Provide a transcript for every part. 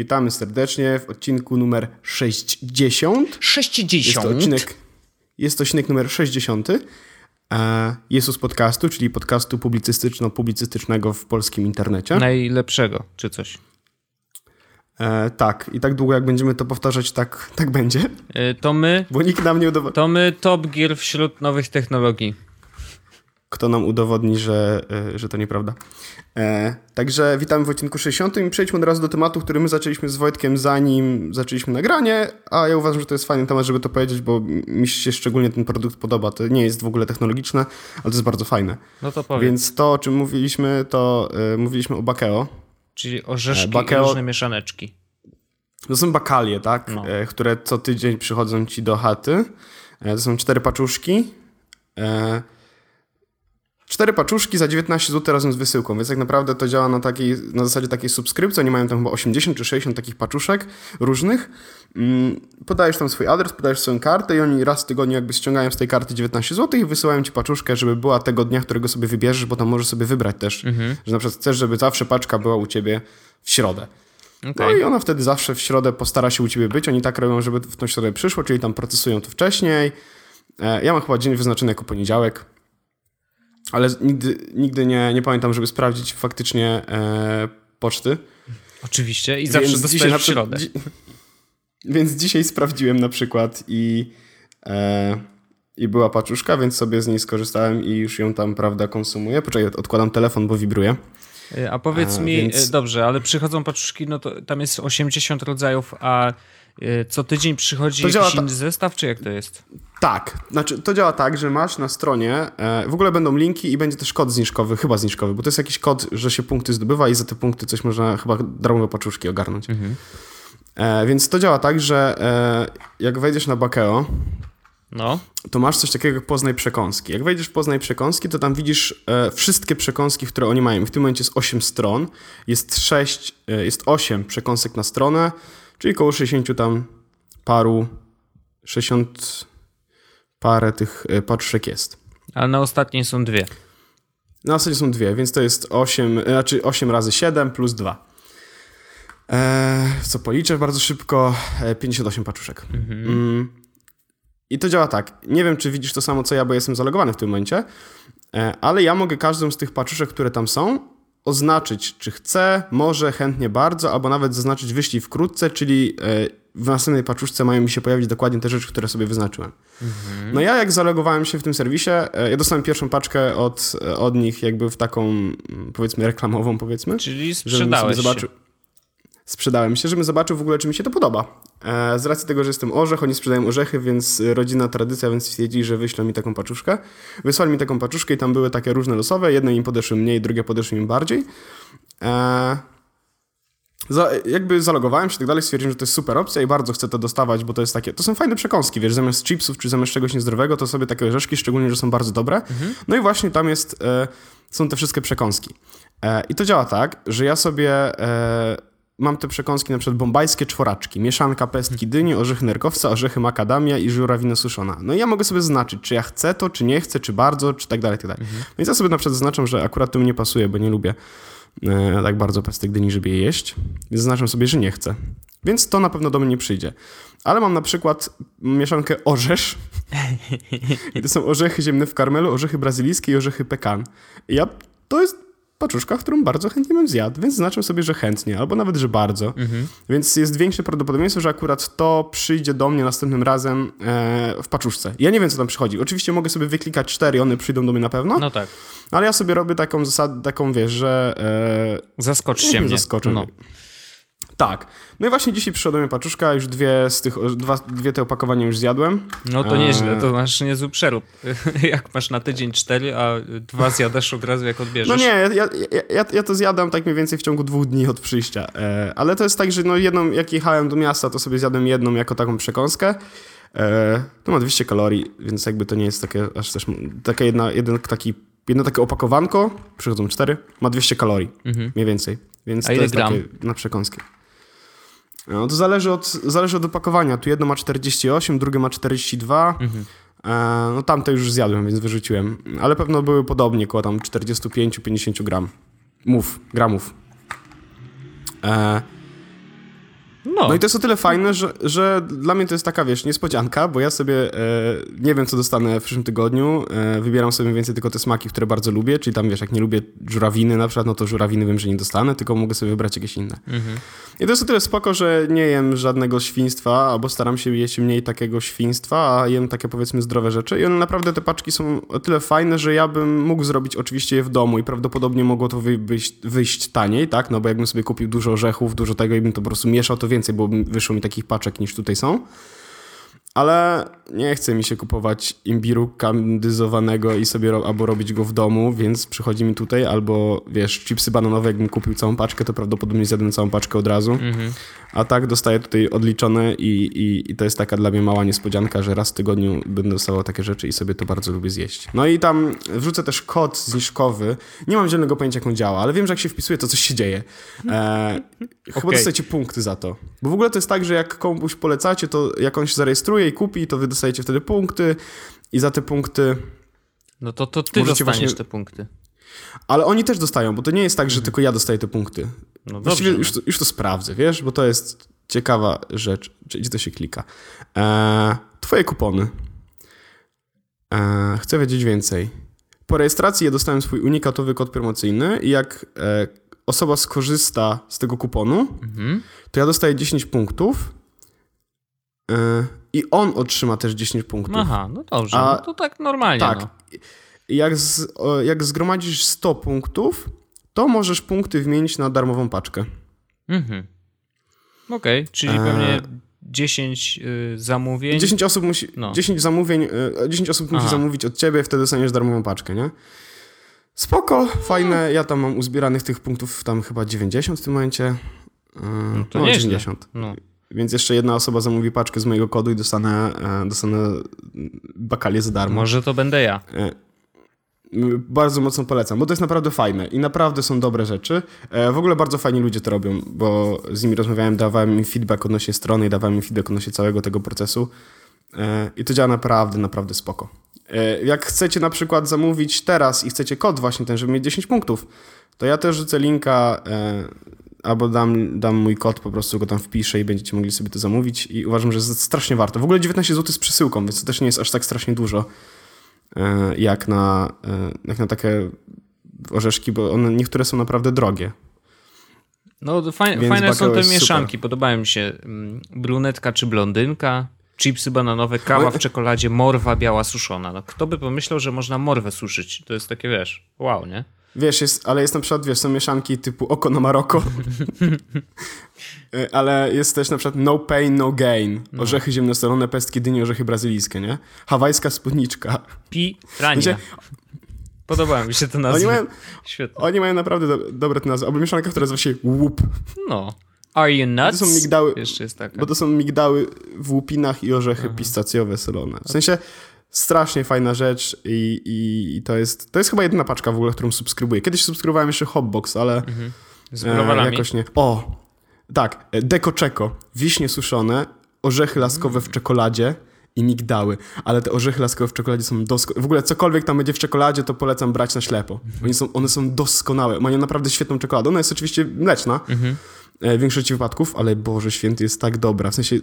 witamy serdecznie w odcinku numer 60. 60. Jest to odcinek, jest to odcinek numer 60. E, Jezus Podcastu, czyli podcastu publicystyczno-publicystycznego w polskim internecie. Najlepszego, czy coś. E, tak, i tak długo jak będziemy to powtarzać, tak, tak będzie. E, to my. Bo nikt nam nie udowodni. To my top gear wśród nowych technologii. Kto nam udowodni, że, e, że to nieprawda. E, także witamy w odcinku 60 i przejdźmy od razu do tematu, który my zaczęliśmy z Wojtkiem zanim zaczęliśmy nagranie, a ja uważam, że to jest fajny temat, żeby to powiedzieć, bo mi się szczególnie ten produkt podoba. To nie jest w ogóle technologiczne, ale to jest bardzo fajne. No to powiem. Więc to, o czym mówiliśmy, to e, mówiliśmy o Bakeo. Czyli orzeszki Bakeo... i różne mieszaneczki. To są bakalie, tak? No. E, które co tydzień przychodzą ci do chaty. E, to są cztery paczuszki. E, Cztery paczuszki za 19 zł razem z wysyłką, więc tak naprawdę to działa na, takiej, na zasadzie takiej subskrypcji. Oni mają tam chyba 80 czy 60 takich paczuszek różnych. Mm, podajesz tam swój adres, podajesz swoją kartę i oni raz w tygodniu jakby ściągają z tej karty 19 zł i wysyłają ci paczuszkę, żeby była tego dnia, którego sobie wybierzesz, bo tam możesz sobie wybrać też, mhm. że na przykład chcesz, żeby zawsze paczka była u ciebie w środę. Okay. No i ona wtedy zawsze w środę postara się u ciebie być. Oni tak robią, żeby w tą środę przyszło, czyli tam procesują to wcześniej. E, ja mam chyba dzień wyznaczony jako poniedziałek ale nigdy, nigdy nie, nie pamiętam, żeby sprawdzić faktycznie e, poczty. Oczywiście i zawsze więc dostajesz w środę. Dzi więc dzisiaj sprawdziłem na przykład i, e, i była paczuszka, więc sobie z niej skorzystałem i już ją tam, prawda, konsumuję. Poczekaj, odkładam telefon, bo wibruje. E, a powiedz a, mi, więc... E, dobrze, ale przychodzą paczuszki, no to tam jest 80 rodzajów, a e, co tydzień przychodzi to jakiś inny zestaw, czy jak to jest? Tak, znaczy to działa tak, że masz na stronie, e, w ogóle będą linki i będzie też kod zniżkowy, chyba zniżkowy, bo to jest jakiś kod, że się punkty zdobywa i za te punkty coś można chyba darmowe paczuszki ogarnąć. Mhm. E, więc to działa tak, że e, jak wejdziesz na Bakeo, no. to masz coś takiego jak Poznaj Przekąski. Jak wejdziesz w Poznaj Przekąski, to tam widzisz e, wszystkie przekąski, które oni mają. W tym momencie jest 8 stron, jest 6, e, jest 8 przekąsek na stronę, czyli około 60 tam paru, 60 parę tych e, paczuszek jest. Ale na ostatniej są dwie. Na ostatniej są dwie, więc to jest 8, e, znaczy 8 razy 7 plus 2. Eee, co policzę bardzo szybko, 58 e, paczuszek. Mhm. Mm. I to działa tak. Nie wiem, czy widzisz to samo co ja, bo jestem zalogowany w tym momencie, ale ja mogę każdą z tych paczuszek, które tam są, oznaczyć, czy chcę, może, chętnie bardzo, albo nawet zaznaczyć wyślij wkrótce, czyli w następnej paczuszce mają mi się pojawić dokładnie te rzeczy, które sobie wyznaczyłem. Mhm. No ja jak zalogowałem się w tym serwisie, e, ja dostałem pierwszą paczkę od, e, od nich jakby w taką mm, powiedzmy reklamową powiedzmy. Czyli sprzedałeś zobaczył, się. Sprzedałem się, żebym zobaczył w ogóle, czy mi się to podoba. E, z racji tego, że jestem orzech, oni sprzedają orzechy, więc rodzina tradycja, więc stwierdzili, że wyślą mi taką paczuszkę. Wysłali mi taką paczuszkę i tam były takie różne losowe. Jedne im podeszły mniej, drugie podeszły im bardziej. Za, jakby zalogowałem się i tak dalej, stwierdziłem, że to jest super opcja i bardzo chcę to dostawać, bo to jest takie, to są fajne przekąski, wiesz, zamiast chipsów czy zamiast czegoś niezdrowego, to sobie takie orzeszki, szczególnie, że są bardzo dobre. Mhm. No i właśnie tam jest, e, są te wszystkie przekąski. E, I to działa tak, że ja sobie e, mam te przekąski, na przykład bombajskie czworaczki, mieszanka pestki dyni, orzechy nerkowca, orzechy makadamia i żurawina suszona. No i ja mogę sobie zaznaczyć, czy ja chcę to, czy nie chcę, czy bardzo, czy tak dalej, tak dalej. Mhm. Więc ja sobie na przykład zaznaczam, że akurat to mi nie pasuje, bo nie lubię e, tak bardzo pestek dyni, żeby je jeść. Więc zaznaczam sobie, że nie chcę. Więc to na pewno do mnie nie przyjdzie. Ale mam na przykład mieszankę orzesz. I to są orzechy ziemne w karmelu, orzechy brazylijskie i orzechy pekan. I ja, to jest paczuszka, którą bardzo chętnie bym zjadł, więc znaczę sobie, że chętnie, albo nawet, że bardzo. Mhm. Więc jest większe prawdopodobieństwo, że akurat to przyjdzie do mnie następnym razem e, w paczuszce. Ja nie wiem, co tam przychodzi. Oczywiście mogę sobie wyklikać cztery, one przyjdą do mnie na pewno. No tak. Ale ja sobie robię taką zasadę, taką wiesz, że... E, Zaskoczcie mnie. Zaskoczę. No. Tak. No i właśnie dzisiaj przyszła do mnie paczuszka, już dwie z tych, dwa, dwie te opakowania już zjadłem. No to nieźle, to masz niezły przerób. jak masz na tydzień cztery, a dwa zjadasz od razu jak odbierzesz. No nie, ja, ja, ja, ja to zjadam tak mniej więcej w ciągu dwóch dni od przyjścia. E, ale to jest tak, że no jedną, jak jechałem do miasta, to sobie zjadłem jedną jako taką przekąskę. E, to ma 200 kalorii, więc jakby to nie jest takie aż też, taka jedna, jeden taki, jedno takie opakowanko, przychodzą cztery, ma 200 kalorii, mhm. mniej więcej. Więc A to ile jest gram? takie na przekąskę. No to zależy od, zależy od opakowania. Tu jedno ma 48, drugie ma 42. Mhm. E, no tamte już zjadłem, więc wyrzuciłem. Ale pewno były podobnie, około tam 45-50 gram. Mów, gramów. E, No. no i to jest o tyle fajne, że, że dla mnie to jest taka, wiesz, niespodzianka, bo ja sobie e, nie wiem, co dostanę w przyszłym tygodniu. E, wybieram sobie więcej tylko te smaki, które bardzo lubię, czyli tam, wiesz, jak nie lubię żurawiny na przykład, no to żurawiny wiem, że nie dostanę, tylko mogę sobie wybrać jakieś inne. Mhm. I to jest o tyle spoko, że nie jem żadnego świństwa, albo staram się jeść mniej takiego świństwa, a jem takie, powiedzmy, zdrowe rzeczy. I one naprawdę, te paczki są o tyle fajne, że ja bym mógł zrobić oczywiście je w domu i prawdopodobnie mogło to wyjść, wyjść taniej, tak? No bo jakbym sobie kupił dużo orzechów, dużo tego i bym to po prostu mieszał, to więcej, bo wyszło mi takich paczek niż tutaj są. Ale nie chce mi się kupować imbiru kandyzowanego i sobie ro albo robić go w domu, więc przychodzi mi tutaj, albo wiesz, chipsy bananowe, jakbym kupił całą paczkę, to prawdopodobnie zjadłem całą paczkę od razu. Mm -hmm. A tak dostaję tutaj odliczone i, i, i, to jest taka dla mnie mała niespodzianka, że raz w tygodniu będę dostawał takie rzeczy i sobie to bardzo lubię zjeść. No i tam wrzucę też kod zniżkowy. Nie mam zielonego pojęcia, jak on działa, ale wiem, że jak się wpisuje, to coś się dzieje. E, chyba okay. dostajecie punkty za to. Bo w ogóle to jest tak, że jak komuś polecacie, to jak on się zarejestruje i kupi, to wy dostajecie wtedy punkty i za te punkty... No to, to ty dostaniesz właśnie... te punkty. Ale oni też dostają, bo to nie jest tak, że mhm. tylko ja dostaję te punkty. No Właściwie dobrze, już, to, już to sprawdzę, wiesz, bo to jest ciekawa rzecz. Gdzie to się klika? Eee, twoje kupony. Eee, chcę wiedzieć więcej. Po rejestracji ja dostałem swój unikatowy kod promocyjny i jak e, osoba skorzysta z tego kuponu, mhm. to ja dostaję 10 punktów e, i on otrzyma też 10 punktów. Aha, no dobrze, A, no to tak normalnie. Tak. No. Jak, z, jak zgromadzisz 100 punktów, to możesz punkty wymienić na darmową paczkę. Mhm. Okej, okay, czyli e... pewnie 10 y, zamówień. 10 osób musi, no. 10 zamówień, y, 10 osób musi zamówić od ciebie, wtedy dostaniesz darmową paczkę, nie? Spoko, fajne. Ja tam mam uzbieranych tych punktów tam chyba 90 w tym momencie. Y, no to no, nie 90. No. Więc jeszcze jedna osoba zamówi paczkę z mojego kodu i dostanę, e, dostanę bakalię za darmo. Może to będę ja. E, bardzo mocno polecam, bo to jest naprawdę fajne i naprawdę są dobre rzeczy. E, w ogóle bardzo fajni ludzie to robią, bo z nimi rozmawiałem, dawałem im feedback odnośnie strony i dawałem im feedback odnośnie całego tego procesu. I to działa naprawdę, naprawdę spoko. Jak chcecie na przykład zamówić teraz i chcecie kod właśnie ten, żeby mieć 10 punktów, to ja też rzucę linka albo dam, dam mój kod, po prostu go tam wpiszę i będziecie mogli sobie to zamówić i uważam, że jest strasznie warto. W ogóle 19 zł z przesyłką, więc to też nie jest aż tak strasznie dużo e, jak na, e, jak na takie orzeszki, bo one niektóre są naprawdę drogie. No fajne, fajne są te mieszanki, super. podobają mi się mm, brunetka czy blondynka, chipsy bananowe, kawa w czekoladzie, morwa biała suszona. No, kto by pomyślał, że można morwę suszyć? To jest takie, wiesz, wow, nie? Wiesz, jest, ale jest na przykład, wiesz, są mieszanki typu oko na Maroko, y, ale jest też na przykład no pain, no gain. No. Orzechy ziemnosolone, pestki dyni, orzechy brazylijskie, nie? Hawajska spódniczka. Pi rania. Podoba mi się to nazwa. Oni mają, Świetnie. Oni mają naprawdę do, dobre te nazwy. Albo mieszanka, która nazywa się łup. No. Are you nuts? To są migdały, Jeszcze jest taka. Bo to są migdały w łupinach i orzechy Aha. pistacjowe solone. W sensie strasznie fajna rzecz i, i, to, jest, to jest chyba jedyna paczka w ogóle, którą subskrybuję. Kiedyś subskrybowałem jeszcze Hotbox, ale mhm. Z e, jakoś nie. O, tak, e, Deco Czeko, wiśnie suszone, orzechy laskowe w czekoladzie i migdały, ale te orzechy laskowe w czekoladzie są doskonałe. W ogóle cokolwiek tam będzie w czekoladzie, to polecam brać na ślepo. Oni są, one są doskonałe, mają naprawdę świetną czekoladę. Ona jest oczywiście mleczna mhm. E, w większości wypadków, ale Boże Święty jest tak dobra. W sensie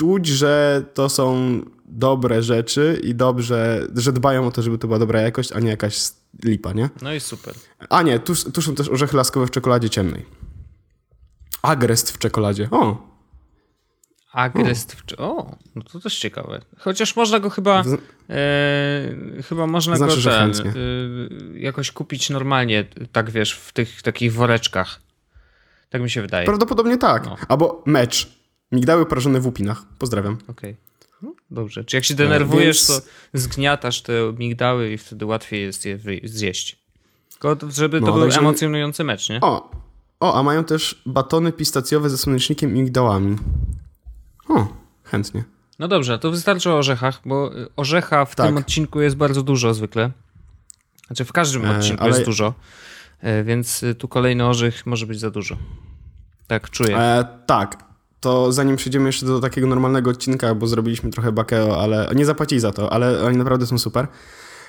czuć, że to są dobre rzeczy i dobrze, że dbają o to, żeby to była dobra jakość, a nie jakaś lipa, nie? No i super. A nie, tu, tu są też orzechy laskowe w czekoladzie ciemnej. Agrest w czekoladzie. O! Agrest w O, no to też ciekawe. Chociaż można go chyba e, chyba można znaczy, go ten, e, jakoś kupić normalnie, tak wiesz, w tych takich woreczkach. Tak mi się wydaje. Prawdopodobnie tak. No. Albo mecz. Migdały prażone w łupinach. Pozdrawiam. Okej. Okay. No, dobrze. Czy jak się denerwujesz, Więc... to zgniatasz te migdały i wtedy łatwiej jest je zjeść. Tylko żeby to no, był także... emocjonujący mecz, nie? O, o, a mają też batony pistacjowe ze słonecznikiem i migdałami. O, chętnie. No dobrze, to wystarczy o orzechach, bo orzecha w tak. tym odcinku jest bardzo dużo zwykle. Znaczy w każdym e, odcinku ale... jest dużo, e, więc tu kolejny orzech może być za dużo. Tak czuję. E, tak, to zanim przejdziemy jeszcze do takiego normalnego odcinka, bo zrobiliśmy trochę bakeo, ale nie zapłacili za to, ale oni naprawdę są super,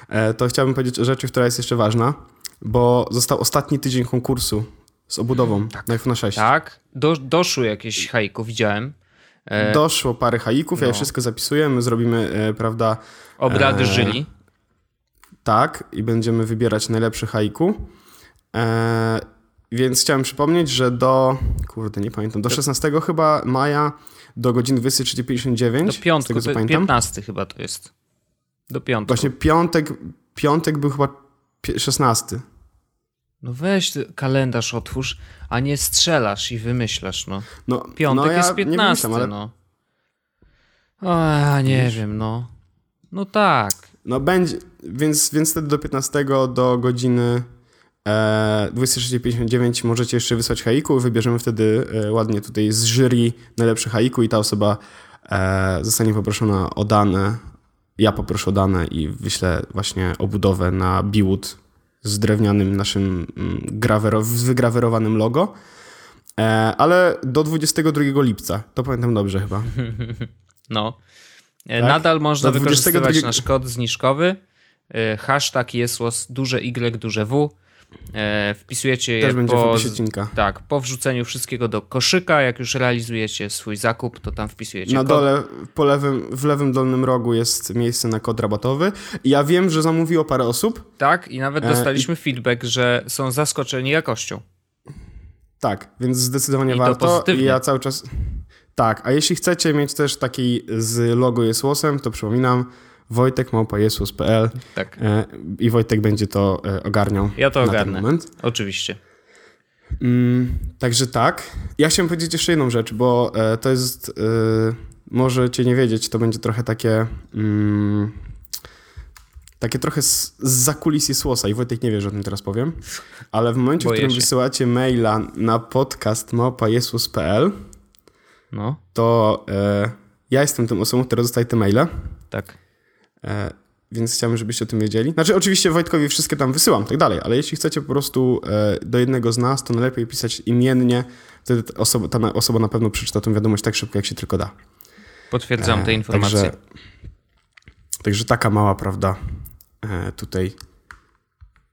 e, to chciałbym powiedzieć o rzeczy, która jest jeszcze ważna, bo został ostatni tydzień konkursu z obudową tak. na iPhone 6. Tak, Do, doszły jakieś haiku, widziałem. E... Doszło parę haików, no. ja wszystko zapisuję, my zrobimy, e, prawda... Obrady e... żyli. Tak, i będziemy wybierać najlepszy haiku. E... Więc chciałem przypomnieć, że do, kurde, nie pamiętam, do 16 chyba maja do godziny 23.59. Do piątku, tego, co 15 chyba to jest. Do piątku. Właśnie piątek, piątek był chyba 16. No weź kalendarz otwórz, a nie strzelasz i wymyślasz, no. no Piątek no ja jest 15, ale... no. O, nie Wiesz? wiem, no. No tak. No będzie, więc, więc wtedy do 15 do godziny e, 26.59 możecie jeszcze wysłać haiku wybierzemy wtedy e, ładnie tutaj z jury najlepszy haiku i ta osoba e, zostanie poproszona o dane. Ja poproszę o dane i wyślę właśnie obudowę na Biwood z drewnianym naszym mm, gravero, wygrawerowanym logo. E, ale do 22 lipca, to pamiętam dobrze chyba. No. Tak? Nadal można do wykorzystywać 22... nasz kod zniżkowy. Hashtag jesłos duże Y, duże W. Wpisujecie Też je po, tak, po wrzuceniu wszystkiego do koszyka. Jak już realizujecie swój zakup, to tam wpisujecie Na kod. dole, po lewym, w lewym dolnym rogu jest miejsce na kod rabatowy. Ja wiem, że zamówiło parę osób. Tak, i nawet dostaliśmy e, i... feedback, że są zaskoczeni jakością. Tak, więc zdecydowanie I warto. I ja cały czas. Tak, a jeśli chcecie mieć też taki z logo Jesłosem, to przypominam, Wojtek małpajesus.pl tak. E, i Wojtek będzie to e, ogarniał. Ja to ogarnę. Oczywiście. Mm, także tak. Ja chciałem powiedzieć jeszcze jedną rzecz, bo e, to jest, możecie nie wiedzieć, to będzie trochę takie mm, takie trochę z, z zakulis słosa i Wojtek nie wie, że o tym teraz powiem, ale w momencie, Boję w którym się. wysyłacie maila na podcast małpajesus.pl no. to e, ja jestem tą osobą, która dostaje te maile. Tak. E, więc chciałbym, żebyście o tym wiedzieli. Znaczy, oczywiście Wojtkowi wszystkie tam wysyłam, tak dalej, ale jeśli chcecie po prostu e, do jednego z nas, to najlepiej pisać imiennie, wtedy ta osoba, ta osoba na pewno przeczyta tę wiadomość tak szybko, jak się tylko da. Potwierdzam te informacje. Także, także taka mała, prawda, tutaj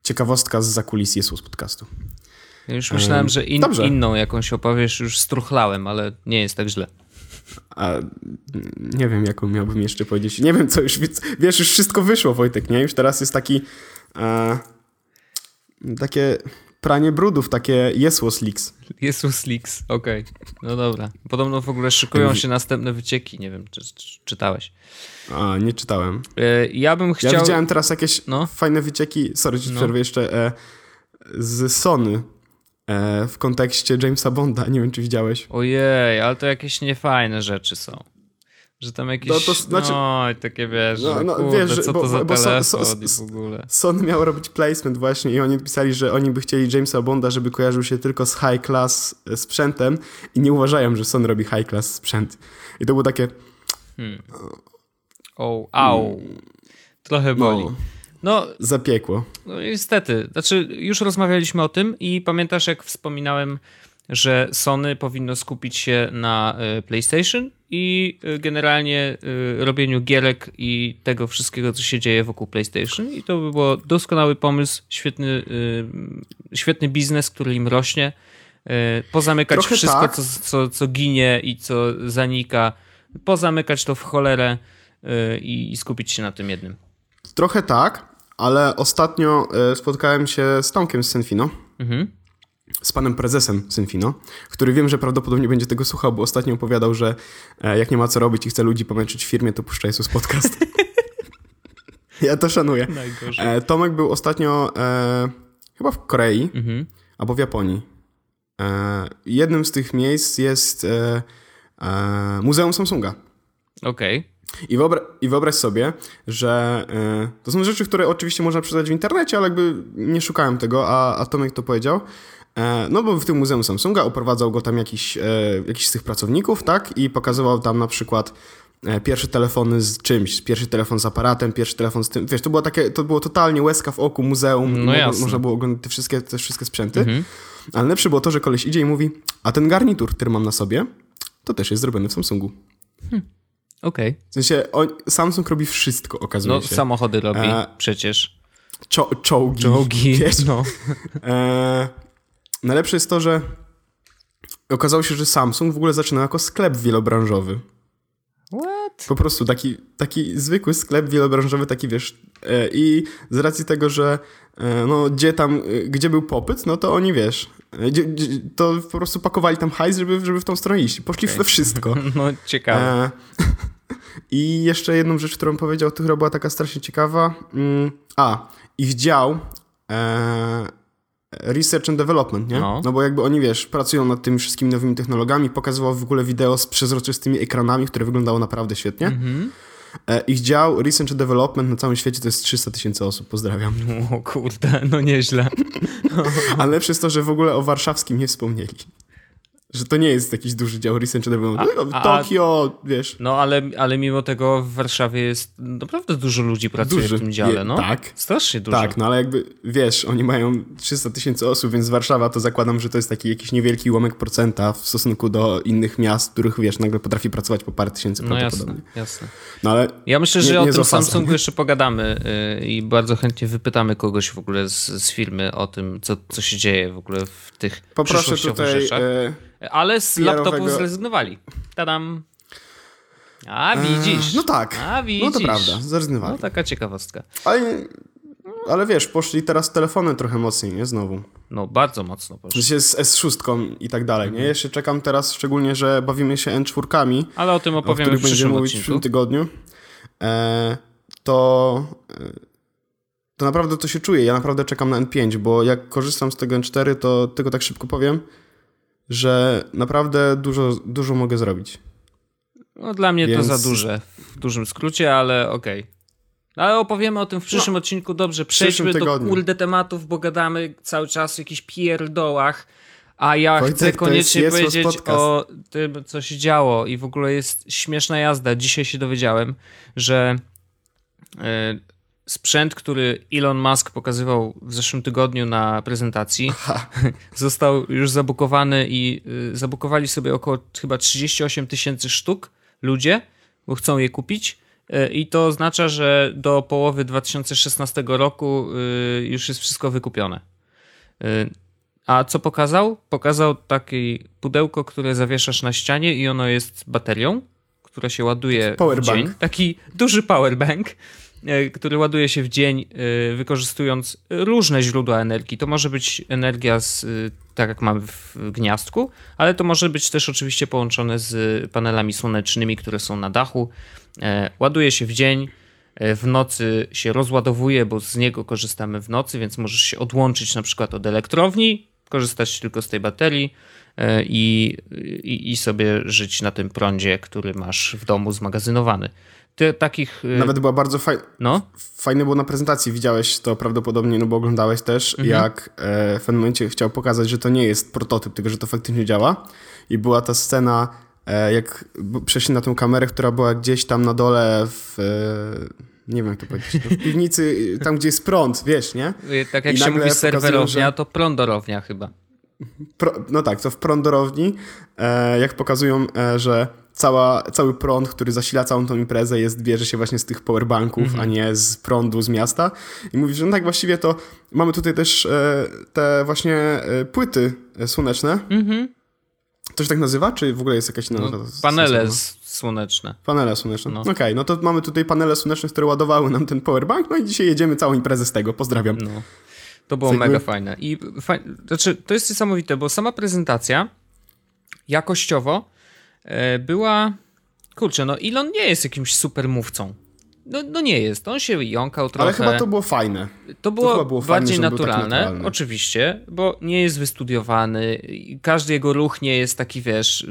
ciekawostka z zakulis Jezus podcastu. już myślałem, że in, inną jakąś opowiesz, już struchlałem, ale nie jest tak źle. A nie wiem, jaką miałbym jeszcze powiedzieć. Nie wiem, co już, wiesz, już wszystko wyszło, Wojtek, nie? Już teraz jest taki e, takie pranie brudów, takie Jesus Leaks. Jesus Leaks, okej. Okay. No dobra. Podobno w ogóle szykują się następne wycieki, nie wiem, czy, czy czytałeś. A, nie czytałem. E, ja bym chciał... Ja widziałem teraz jakieś no. fajne wycieki, sorry, ci no. przerwę jeszcze, e, z Sony w kontekście Jamesa Bonda. Nie wiem, czy widziałeś. Ojej, ale to jakieś niefajne rzeczy są. Że tam jakieś, no, to znaczy, no takie wiesz, no, no, kurde, wiesz, co bo, to za bo, telefon so, so, w ogóle. Sony miał robić placement właśnie i oni pisali, że oni by chcieli Jamesa Bonda, żeby kojarzył się tylko z high class e, sprzętem i nie uważają, że Sony robi high class sprzęt. I to było takie... Hmm. O, au. Trochę boli. No. No, Zapiekło. No niestety. Znaczy, już rozmawialiśmy o tym i pamiętasz, jak wspominałem, że Sony powinno skupić się na y, PlayStation i y, generalnie y, robieniu gierek i tego wszystkiego, co się dzieje wokół PlayStation. I to by był doskonały pomysł, świetny, świetny biznes, który im rośnie. Pozamykać Trochę wszystko, tak. co, co, co ginie i co zanika. Pozamykać to w cholerę i skupić się na tym jednym. Trochę tak, ale ostatnio e, spotkałem się z Tomkiem z Senfino. Mhm. Z panem prezesem Synfino, który wiem, że prawdopodobnie będzie tego słuchał, bo ostatnio opowiadał, że e, jak nie ma co robić i chce ludzi pomęczyć w firmie, to puszcza Jesus podcast. ja to szanuję. Najgorzej. E, Tomek był ostatnio e, chyba w Korei mhm. albo w Japonii. E, jednym z tych miejsc jest e, Muzeum Samsunga. Okej. Okay. I, wyobra I wyobraź sobie, że y, to są rzeczy, które oczywiście można przeczytać w internecie, ale jakby nie szukałem tego, a, a Tomek to powiedział. E, no bo w tym Muzeum Samsunga oprowadzał go tam jakiś, e, jakiś z tych pracowników, tak? I pokazywał tam na przykład pierwsze telefony z czymś, pierwszy telefon z aparatem, pierwszy telefon z tym, wiesz, to było takie, to było totalnie łezka w oku muzeum, no mo można było oglądać te wszystkie, te wszystkie sprzęty, mhm. ale lepsze było to, że koleś idzie i mówi, a ten garnitur, który mam na sobie, to też jest zrobiony w Samsungu. Hmm. Okej. Okay. W sensie on, Samsung robi wszystko, okazuje no, się. No, samochody robi e, przecież. Czo czołgi. Czołgi, wiesz? no. E, najlepsze jest to, że okazało się, że Samsung w ogóle zaczynał jako sklep wielobranżowy. What? Po prostu taki, taki zwykły sklep wielobranżowy, taki wiesz. E, I z racji tego, że e, no, gdzie tam, e, gdzie był popyt, no to oni wiesz, to po prostu pakowali tam hajs, żeby, żeby w tą stronę iść. Poszli okay. we wszystko. No ciekawe. I jeszcze jedną rzecz, którą powiedział, to chyba była taka strasznie ciekawa. Mm, a, ich dział research and development, nie? No. no bo jakby oni, wiesz, pracują nad tymi wszystkimi nowymi technologiami, pokazywał w ogóle wideo z przezroczystymi ekranami, które wyglądało naprawdę świetnie. Mhm. E, ich dział Research and Development na całym świecie to jest 300 tysięcy osób. Pozdrawiam. O kurde, no nieźle. Ale lepsze jest to, że w ogóle o warszawskim nie wspomnieli. Że to nie jest jakiś duży dział research development. A, Tokio, wiesz. No ale, ale mimo tego w Warszawie jest naprawdę dużo ludzi pracuje duży. w tym dziale, no. Tak. Strasznie dużo. Tak, no ale jakby, wiesz, oni mają 300 tysięcy osób, więc Warszawa to zakładam, że to jest taki jakiś niewielki ułamek procenta w stosunku do innych miast, których, wiesz, nagle potrafi pracować po parę tysięcy no prawdopodobnie. Jasne, jasne. No ale ja myślę, że nie, nie o tym Samsungu jeszcze pogadamy yy, i bardzo chętnie wypytamy kogoś w ogóle z, z firmy o tym, co, co się dzieje w ogóle w tych Poproszę tutaj... Rzeczach. Yy ale z laptopów zrezygnowali. Tadam. A eee, widzisz. no tak. A widzisz. No to prawda, zrezygnowali. No taka ciekawostka. Ale, ale wiesz, poszli teraz telefony trochę mocniej, nie? Znowu. No bardzo mocno poszli. Znaczy z S6 i tak dalej, nie? Jeszcze czekam teraz szczególnie, że bawimy się N4. Ale o tym opowiemy o w przyszłym mówić odcinku. w tym tygodniu. E, to... E, to naprawdę to się czuje. Ja naprawdę czekam na N5, bo jak korzystam z tego N4, to tylko tak szybko powiem, że naprawdę dużo, dużo mogę zrobić. No, dla mnie Więc... to za duże, w dużym skrócie, ale okej. Okay. Ale opowiemy o tym w przyszłym no, odcinku. Dobrze, przejdźmy do kurde tematów, bo gadamy cały czas o jakichś pierdołach. A ja chcę koniecznie powiedzieć o tym, co się działo. I w ogóle jest śmieszna jazda. Dzisiaj się dowiedziałem, że yy, sprzęt, który Elon Musk pokazywał w zeszłym tygodniu na prezentacji, Aha. został już zabukowany i y, zabukowali sobie około chyba 38 tysięcy sztuk ludzie, bo chcą je kupić. Y, I to oznacza, że do połowy 2016 roku y, już jest wszystko wykupione. A co pokazał? Pokazał takie pudełko, które zawieszasz na ścianie i ono jest baterią, która się ładuje w dzień. Taki duży powerbank który ładuje się w dzień, e, wykorzystując różne źródła energii. To może być energia, z, e, tak jak mamy w gniazdku, ale to może być też oczywiście połączone z panelami słonecznymi, które są na dachu. Ładuje się w dzień, w nocy się rozładowuje, bo z niego korzystamy w nocy, więc możesz się odłączyć na przykład od elektrowni, korzystać tylko z tej baterii i, i, i sobie żyć na tym prądzie, który masz w domu zmagazynowany takich... Y, Nawet była bardzo fajna. No? Fajne było na prezentacji, widziałeś to prawdopodobnie, no bo oglądałeś też, mhm. jak e, w pewnym momencie chciał pokazać, że to nie jest prototyp, tylko że to faktycznie działa. I była ta scena, e, jak przeszli na tę kamerę, która była gdzieś tam na dole w... E, nie wiem jak to powiedzieć, no w piwnicy, tam gdzie jest prąd, wiesz, nie? Tak jak I się mówi serwerownia, że... to prądorownia chyba. Pro, no tak, to w prądorowni, e, jak pokazują, e, że cała, cały prąd, który zasila całą tą imprezę jest, bierze się właśnie z tych powerbanków, mm -hmm. a nie z prądu z miasta. I mówi, że no tak właściwie to mamy tutaj też e, te właśnie e, płyty słoneczne. Mm -hmm. To się tak nazywa, czy w ogóle jest jakaś nazwa? No, panele słoneczne. Panele słoneczne. No. Okej, okay, no to mamy tutaj panele słoneczne, które ładowały nam ten powerbank, no i dzisiaj jedziemy całą imprezę z tego. Pozdrawiam. No. To było mega fajne. I faj... znaczy, to jest niesamowite, bo sama prezentacja jakościowo E, była. Kurczę, no Elon nie jest jakimś super mówcą. No, no nie jest, on się jąkał trochę. Ale chyba to było fajne. To było, to było bardziej fajne, naturalne, tak naturalne, oczywiście, bo nie jest wystudiowany, każdy jego ruch nie jest taki, wiesz,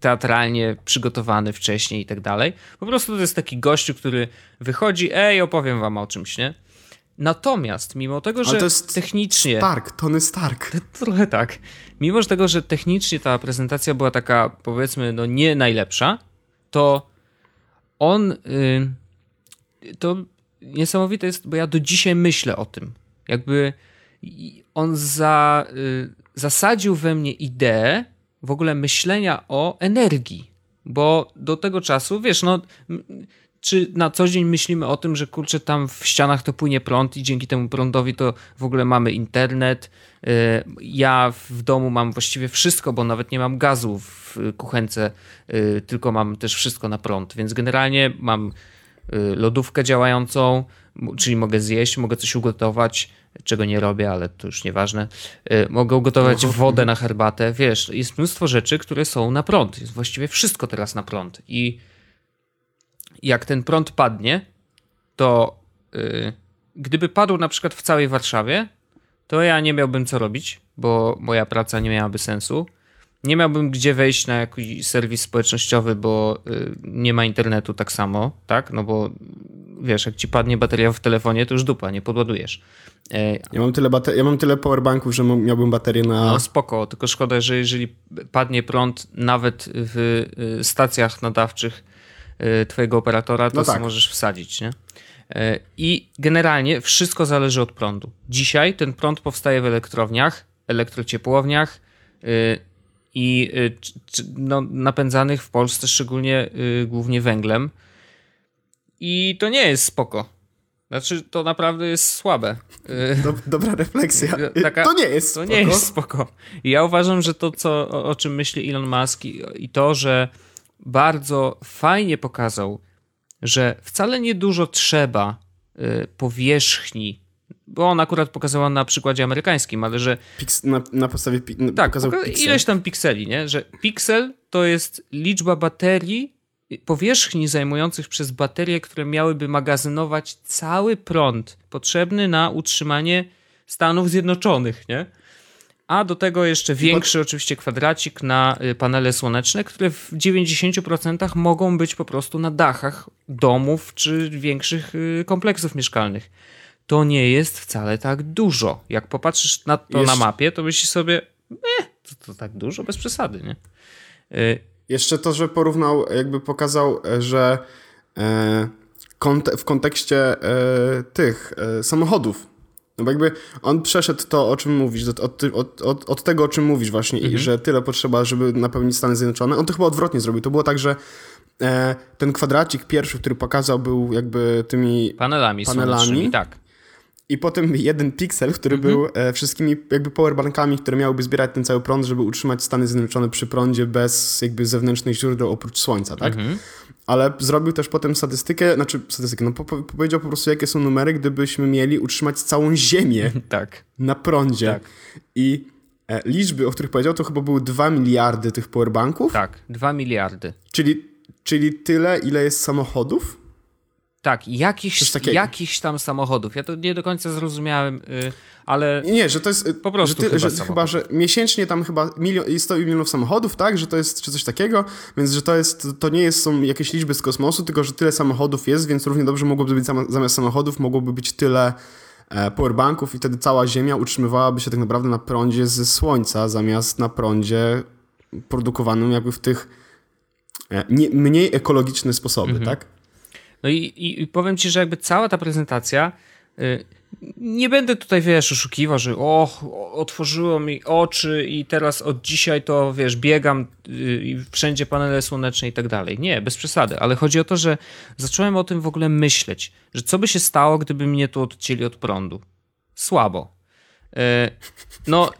teatralnie przygotowany wcześniej i tak dalej. Po prostu to jest taki gościu, który wychodzi, ej, opowiem wam o czymś, nie? Natomiast, mimo tego, że Ale to jest technicznie. Stark, Tony Stark. Trochę tak. Mimo tego, że technicznie ta prezentacja była taka, powiedzmy, no nie najlepsza, to on. Yy, to niesamowite jest, bo ja do dzisiaj myślę o tym. Jakby on za, yy, zasadził we mnie ideę w ogóle myślenia o energii. Bo do tego czasu, wiesz, no czy na co dzień myślimy o tym, że kurczę, tam w ścianach to płynie prąd i dzięki temu prądowi to w ogóle mamy internet. Y, ja w domu mam właściwie wszystko, bo nawet nie mam gazu w kuchence, y, tylko mam też wszystko na prąd, więc generalnie mam y, lodówkę działającą, czyli mogę zjeść, mogę coś ugotować, czego nie robię, ale to już nieważne. Mogę ugotować wodę na herbatę. Wiesz, jest mnóstwo rzeczy, które są na prąd. Jest właściwie wszystko teraz na prąd. I jak ten prąd padnie, to yy, gdyby padł na przykład w całej Warszawie, to ja nie miałbym co robić, bo moja praca nie miałaby sensu. Nie miałbym gdzie wejść na jakiś serwis społecznościowy, bo yy, nie ma internetu tak samo, tak? No bo wiesz, jak ci padnie bateria w telefonie, to już dupa, nie podładujesz. E, ja mam tyle, bater- ja mam tyle powerbanków, że miałbym baterię na... No spoko, tylko szkoda, że jeżeli padnie prąd nawet w y, stacjach nadawczych twojego operatora, to no tak. możesz wsadzić, nie? Y, I generalnie wszystko zależy od prądu. Dzisiaj ten prąd powstaje w elektrowniach, elektrociepłowniach y, i no, napędzanych w Polsce szczególnie głównie węglem. I to nie jest spoko. Znaczy, to naprawdę jest słabe. dobra refleksja. Taka, to nie jest spoko. To nie jest spoko. I ja uważam, że to, co, o, o czym myśli Elon Musk i, i to, że bardzo fajnie pokazał, że wcale nie dużo trzeba y, powierzchni, bo on akurat pokazała na przykładzie amerykańskim, ale że. Piks na, na, podstawie. Pi tak, pokazał poka ileś tam pikseli, nie? Że piksel to jest liczba baterii, powierzchni zajmujących przez baterie, które miałyby magazynować cały prąd potrzebny na utrzymanie Stanów Zjednoczonych, nie? A do tego jeszcze większy oczywiście kwadracik na y, panele słoneczne, które w 90% mogą być po prostu na dachach domów czy większych y, kompleksów mieszkalnych. To nie jest wcale tak dużo. Jak popatrzysz na to jeszcze... na mapie, to myślisz sobie, nie, to, to, tak dużo, bez przesady, nie? Y jeszcze to, że porównał, jakby pokazał, że e, w kontekście e, tych e, samochodów, no bo jakby on przeszedł to, o czym mówisz, od, od, od, od tego, o czym mówisz właśnie mhm. i że tyle potrzeba, żeby napełnić Stany Zjednoczone. On to chyba odwrotnie zrobił. To było tak, że e, ten kwadracik pierwszy, który pokazał, był jakby tymi panelami, panelami tak. I potem jeden piksel, który mhm. był e, wszystkimi jakby powerbankami, które miałyby zbierać ten cały prąd, żeby utrzymać Stany Zjednoczone przy prądzie bez jakby zewnętrznych źródeł oprócz słońca, tak? Mhm ale zrobił też potem statystykę, znaczy statystykę, no po, po, powiedział po prostu, jakie są numery, gdybyśmy mieli utrzymać całą Ziemię tak. na prądzie. Tak. I e, liczby, o których powiedział, to chyba były 2 miliardy tych powerbanków. Tak, 2 miliardy. Czyli, czyli tyle, ile jest samochodów? Tak, jakichś, jakichś tam samochodów. Ja to nie do końca zrozumiałem, yy, ale. Nie, że to jest. Y, po prostu. Że, ty, chyba, że, chyba, że miesięcznie tam chyba milion, 100 milionów samochodów, tak? Że to jest czy coś takiego, więc że to jest. To nie jest, są jakieś liczby z kosmosu, tylko że tyle samochodów jest, więc równie dobrze mogłoby być zamiast samochodów, mogłoby być tyle e, powerbanków i wtedy cała Ziemia utrzymywałaby się tak naprawdę na prądzie ze Słońca, zamiast na prądzie produkowanym jakby w tych e, nie, mniej ekologiczne sposoby, mhm. tak? No i, i, i, powiem ci, że jakby cała ta prezentacja. Y, nie będę tutaj, wiesz, oszukiwał, że o, otworzyło mi oczy i teraz od dzisiaj to, wiesz, biegam y, i wszędzie panele słoneczne i tak dalej. Nie, bez przesady, ale chodzi o to, że zacząłem o tym w ogóle myśleć, że co by się stało, gdyby mnie tu odcięli od prądu. Słabo. E, no,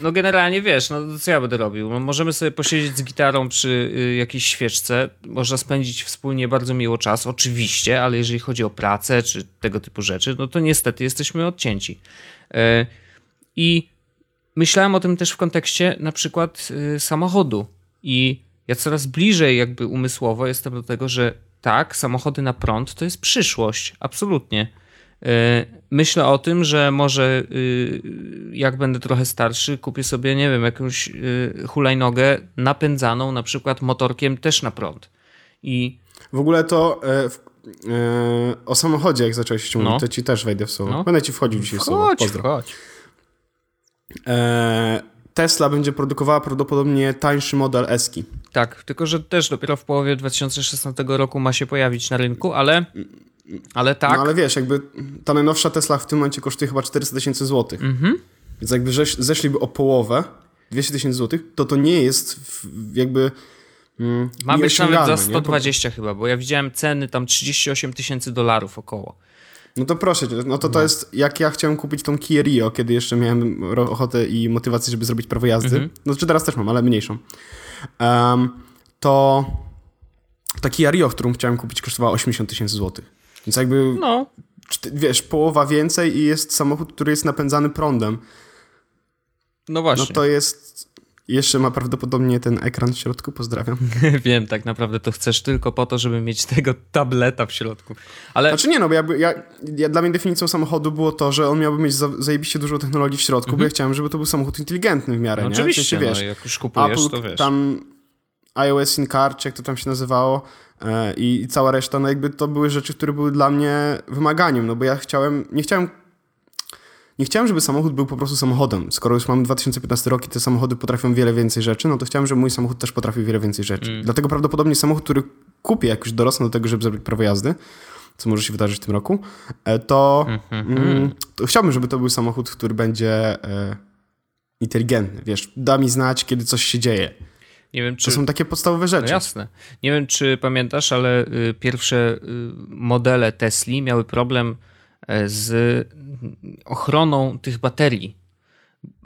no generalnie wiesz, no co ja będę robił? No, możemy sobie posiedzieć z gitarą przy y, jakiejś świeczce, można spędzić wspólnie bardzo miło czas, oczywiście, ale jeżeli chodzi o pracę czy tego typu rzeczy, no to niestety jesteśmy odcięci. E, I myślałem o tym też w kontekście na przykład y, samochodu i ja coraz bliżej jakby umysłowo jestem do tego, że tak, samochody na prąd to jest przyszłość, absolutnie. E, myślę o tym, że może y, jak będę trochę starszy, kupię sobie, nie wiem, jakąś y, hulajnogę napędzaną na przykład motorkiem też na prąd. I w ogóle to e, e, o samochodzie, jak zacząłeś się no. to ci też wejdę w słowo. No. Będę ci wchodził dzisiaj w słowo. Pozdro. Chodź. Tesla będzie produkowała prawdopodobnie tańszy model Eski. Tak, tylko że też dopiero w połowie 2016 roku ma się pojawić na rynku, ale ale tak. No ale wiesz, jakby ta najnowsza Tesla w tym momencie kosztuje chyba 400 tysięcy złotych. Mhm. Więc jakby zeszliby o połowę, 200 tysięcy złotych, to to nie jest jakby Mm, Ma być nawet za 120 nie? chyba, bo ja widziałem ceny tam 38 tysięcy dolarów około. No to proszę no to to no. jest, jak ja chciałem kupić tą Kia Rio, kiedy jeszcze miałem ochotę i motywację, żeby zrobić prawo jazdy, mm -hmm. no czy teraz też mam, ale mniejszą, um, to ta Kia Rio, którą chciałem kupić, kosztowała 80 tysięcy złotych. Więc jakby, no. wiesz, połowa więcej i jest samochód, który jest napędzany prądem. No właśnie. No to jest jeszcze ma prawdopodobnie ten ekran w środku, pozdrawiam. Wiem, tak naprawdę to chcesz tylko po to, żeby mieć tego tableta w środku. Ale... Znaczy nie, no bo ja, ja, ja dla mnie definicją samochodu było to, że on miałby mieć za, zajebiście dużo technologii w środku, mhm. bo ja chciałem, żeby to był samochód inteligentny w miarę, no, nie? Oczywiście, w sensie, wiesz, no, jak już kupujesz, Apple, to wiesz. Tam iOS in Car, czy jak to tam się nazywało e, i, i cała reszta, no jakby to były rzeczy, które były dla mnie wymaganiem, no bo ja chciałem, nie chciałem nie chciałem, żeby samochód był po prostu samochodem. Skoro już mamy 2015 rok i te samochody potrafią wiele więcej rzeczy, no to chciałem, żeby mój samochód też potrafił wiele więcej rzeczy. Mm. Dlatego prawdopodobnie samochód, który kupię, jak już dorosnę do tego, żeby zrobić prawo jazdy, co może się wydarzyć w tym roku, e, to, mm-hmm. mm, to chciałbym, żeby to był samochód, który będzie e, inteligentny. Wiesz, da mi znać, kiedy coś się dzieje. Nie wiem, czy... To są takie podstawowe rzeczy. No jasne. Nie wiem, czy pamiętasz, ale y, pierwsze y, modele Tesli miały problem E, z ochroną tych baterii.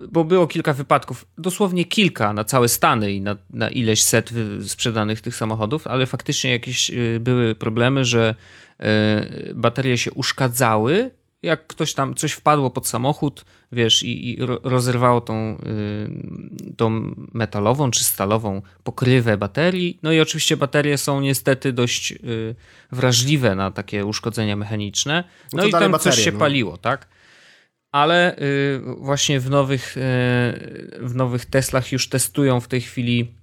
Bo było kilka wypadków, dosłownie kilka na całe Stany i na, na ileś set sprzedanych tych samochodów, ale faktycznie jakieś były problemy, że e, baterie się uszkadzały jak ktoś tam coś wpadło pod samochód, wiesz, i, i rozerwało tą, y, tą metalową czy stalową pokrywę baterii. No i oczywiście baterie są niestety dość y, wrażliwe na takie uszkodzenia mechaniczne. No, no i tam baterie, coś się no. paliło, tak? Ale y, właśnie w nowych, w nowych Teslach już testują w tej chwili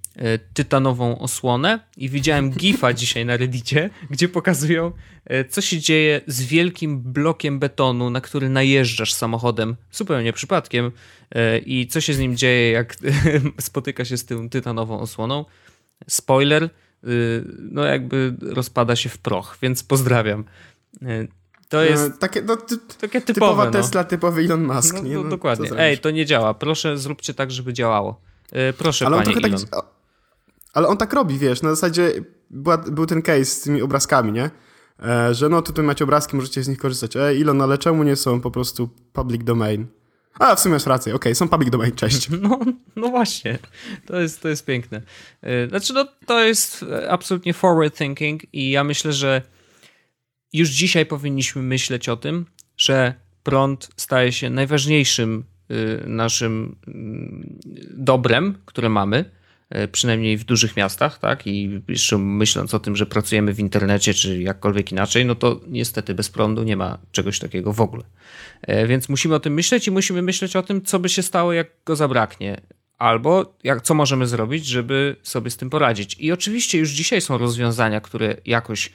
tytanową osłonę i widziałem gifa dzisiaj na reddicie, gdzie pokazują e, co się dzieje z wielkim blokiem betonu, na który najeżdżasz samochodem zupełnie przypadkiem e, i co się z nim dzieje jak spotyka się z tą tytanową osłoną. Spoiler, no jakby rozpada się w proch, więc pozdrawiam. To jest takie, no, ty, takie typowe. Typowa no. Tesla, typowy Elon Musk. No, nie? No, dokładnie. Ej, to nie działa. Proszę, zróbcie tak, żeby działało. Proszę, Ale panie Elon. Tak, ale on tak robi, wiesz, na zasadzie była, był ten case z tymi obrazkami, nie? E, że no tutaj macie obrazki, możecie z nich korzystać. E, Ilon, ale czemu nie są po prostu public domain? A, w sumie masz rację, okej, okay, są public domain, cześć. No, no właśnie, to jest, to jest piękne. E, znaczy, no to jest absolutnie forward thinking i ja myślę, że już dzisiaj powinniśmy myśleć o tym, że prąd staje się najważniejszym y, naszym mm, dobrem, które mamy, przynajmniej w dużych miastach, tak? I jeszcze myśląc o tym, że pracujemy w internecie czy jakkolwiek inaczej, no to niestety bez prądu nie ma czegoś takiego w ogóle. E, więc musimy o tym myśleć i musimy myśleć o tym, co by się stało, jak go zabraknie. Albo jak, co możemy zrobić, żeby sobie z tym poradzić. I oczywiście już dzisiaj są rozwiązania, które jakoś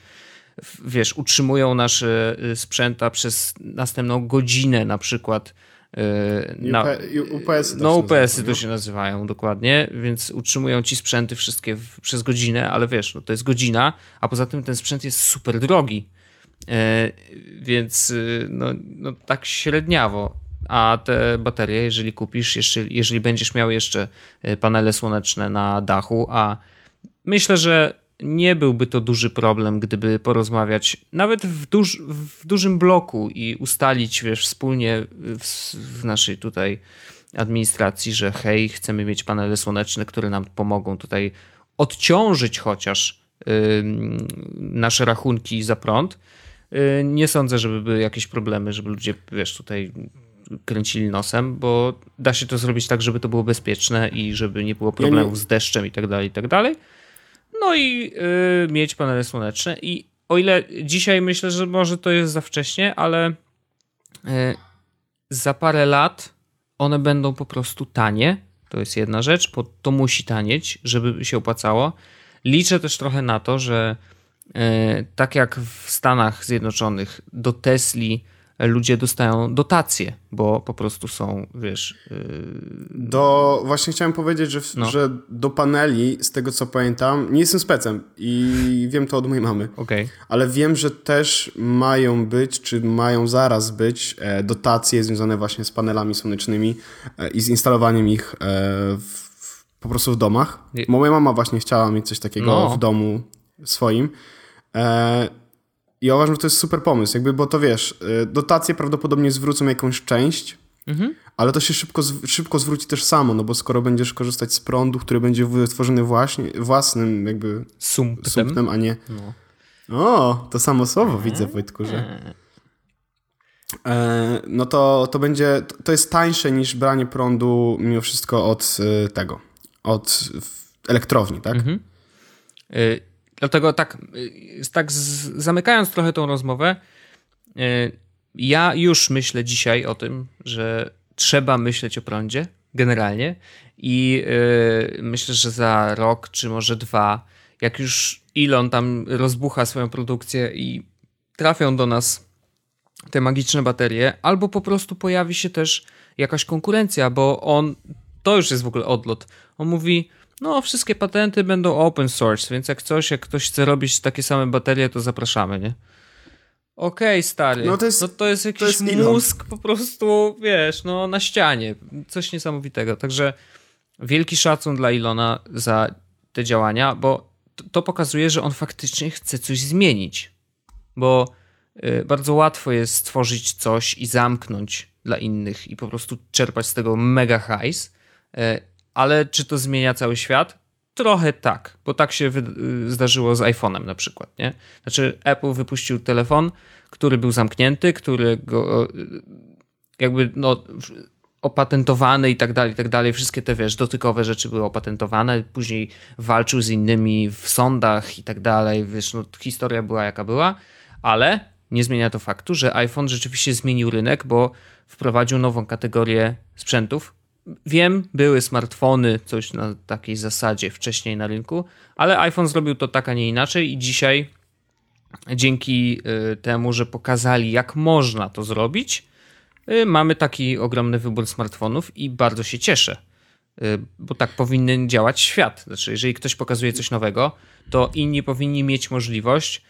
wiesz, utrzymują nasze y, sprzęta przez następną godzinę na przykład na, UPS no UPS-y to się nazywają dokładnie, więc utrzymują ci sprzęty wszystkie w, przez godzinę, ale wiesz, no to jest godzina, a poza tym ten sprzęt jest super drogi, yy, więc yy, no, no tak średniawo. A te baterie, jeżeli kupisz, jeżeli będziesz miał jeszcze panele słoneczne na dachu, a myślę, że nie byłby to duży problem, gdyby porozmawiać nawet w, duż, w dużym bloku i ustalić wiesz, wspólnie w, w, naszej tutaj administracji, że hej, chcemy mieć panele słoneczne, które nam pomogą tutaj odciążyć chociaż yy, nasze rachunki za prąd. Yy, nie sądzę, żeby były jakieś problemy, żeby ludzie, wiesz, tutaj kręcili nosem, bo da się to zrobić tak, żeby to było bezpieczne i żeby nie było problemów ja nie... z deszczem i tak dalej, i tak dalej. No i yy, mieć panele słoneczne. I o ile dzisiaj myślę, że może to jest za wcześnie, ale yy, za parę lat one będą po prostu tanie. To jest jedna rzecz, bo to musi tanieć, żeby się opłacało. Liczę też trochę na to, że yy, tak jak w Stanach Zjednoczonych do Tesli ludzie dostają dotacje, bo po prostu są, wiesz... Yy... Do, właśnie chciałem powiedzieć, że, no. że do paneli, z tego co pamiętam, nie jestem specem i wiem to od mojej mamy, okay. ale wiem, że też mają być, czy mają zaraz być e, dotacje związane właśnie z panelami słonecznymi e, i z instalowaniem ich e, w po prostu w domach. Bo moja mama właśnie chciała mieć coś takiego no. w domu swoim. E, I uważam, że to jest super pomysł, jakby, bo to wiesz, e, dotacje prawdopodobnie zwrócą jakąś część, mhm. ale to się szybko, szybko zwróci też samo, no bo skoro będziesz korzystać z prądu, który będzie wytworzony właśnie własnym jakby sumptem, sumptem a nie... No. O, to samo słowo widzę, Wojtku, że... E, no to, to będzie, to jest tańsze niż branie prądu mimo wszystko od tego, od elektrowni, tak? Mhm. Dlatego tak, y, tak zamykając trochę tą rozmowę, y, ja już myślę dzisiaj o tym, że trzeba myśleć o prądzie generalnie i y, myślę, że za rok czy może dwa, jak już Elon tam rozbucha swoją produkcję i trafią do nas te magiczne baterie, albo po prostu pojawi się też jakaś konkurencja, bo on, to już jest w ogóle odlot. On mówi, no, wszystkie patenty będą open source, więc jak coś, jak ktoś chce robić takie same baterie, to zapraszamy, nie? Okej, okay, stary. No to jest, no to jest jakiś to jest mózg po prostu, wiesz, no na ścianie. Coś niesamowitego. Także wielki szacun dla Ilona za te działania, bo to pokazuje, że on faktycznie chce coś zmienić. Bo y, bardzo łatwo jest stworzyć coś i zamknąć dla innych i po prostu czerpać z tego mega hajs. Y, ale czy to zmienia cały świat? Trochę tak, bo tak się zdarzyło z iPhone'em na przykład, nie? Znaczy Apple wypuścił telefon, który był zamknięty, który go jakby no opatentowany i tak dalej, i tak dalej. Wszystkie te, wiesz, dotykowe rzeczy były opatentowane. Później walczył z innymi w sądach i tak dalej. Wiesz, no historia była jaka była, ale nie zmienia to faktu, że iPhone rzeczywiście zmienił rynek, bo wprowadził nową kategorię sprzętów, Wiem, były smartfony, coś na takiej zasadzie wcześniej na rynku, ale iPhone zrobił to tak, a nie inaczej i dzisiaj dzięki y, temu, że pokazali jak można to zrobić, y, mamy taki ogromny wybór smartfonów i bardzo się cieszę, y, bo tak powinien działać świat. Znaczy, jeżeli ktoś pokazuje coś nowego, to inni powinni mieć możliwość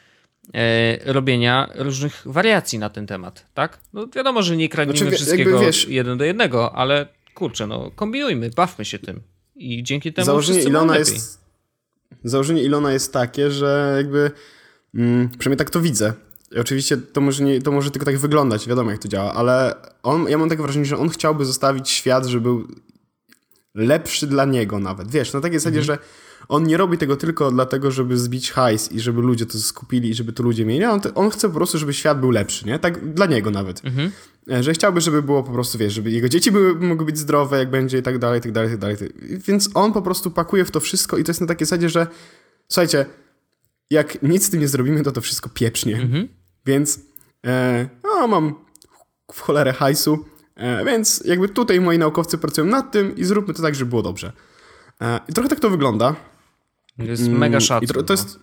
robienia różnych wariacji na ten temat, tak? No wiadomo, że nie kradniemy znaczy, wszystkiego wiesz, jeden do jednego, ale kurczę, no kombinujmy, bawmy się tym. I dzięki temu założenie Ilona jest Założenie Ilona jest takie, że jakby mm, przynajmniej tak to widzę. I oczywiście to może, nie, to może tylko tak wyglądać, wiadomo jak to działa, ale on, ja mam takie wrażenie, że on chciałby zostawić świat, żeby był lepszy dla niego nawet. Wiesz, na takiej zasadzie, mhm. że on nie robi tego tylko dlatego, żeby zbić hajs i żeby ludzie to skupili i żeby to ludzie mieli. On, on chce po prostu, żeby świat był lepszy, nie? Tak dla niego nawet. Mhm. E, że chciałby, żeby było po prostu, wiesz, żeby jego dzieci były, mogły być zdrowe, jak będzie i tak dalej, i tak dalej, i tak dalej. Więc on po prostu pakuje w to wszystko i to jest na takiej zasadzie, że słuchajcie, jak nic z tym nie zrobimy, to to wszystko pieprznie. Mhm. Więc e, no, mam w cholerę hajsu, e, więc jakby tutaj moi naukowcy pracują nad tym i zróbmy to tak, żeby było dobrze. E, I trochę tak to wygląda. Jest mega szacun. To, to jest,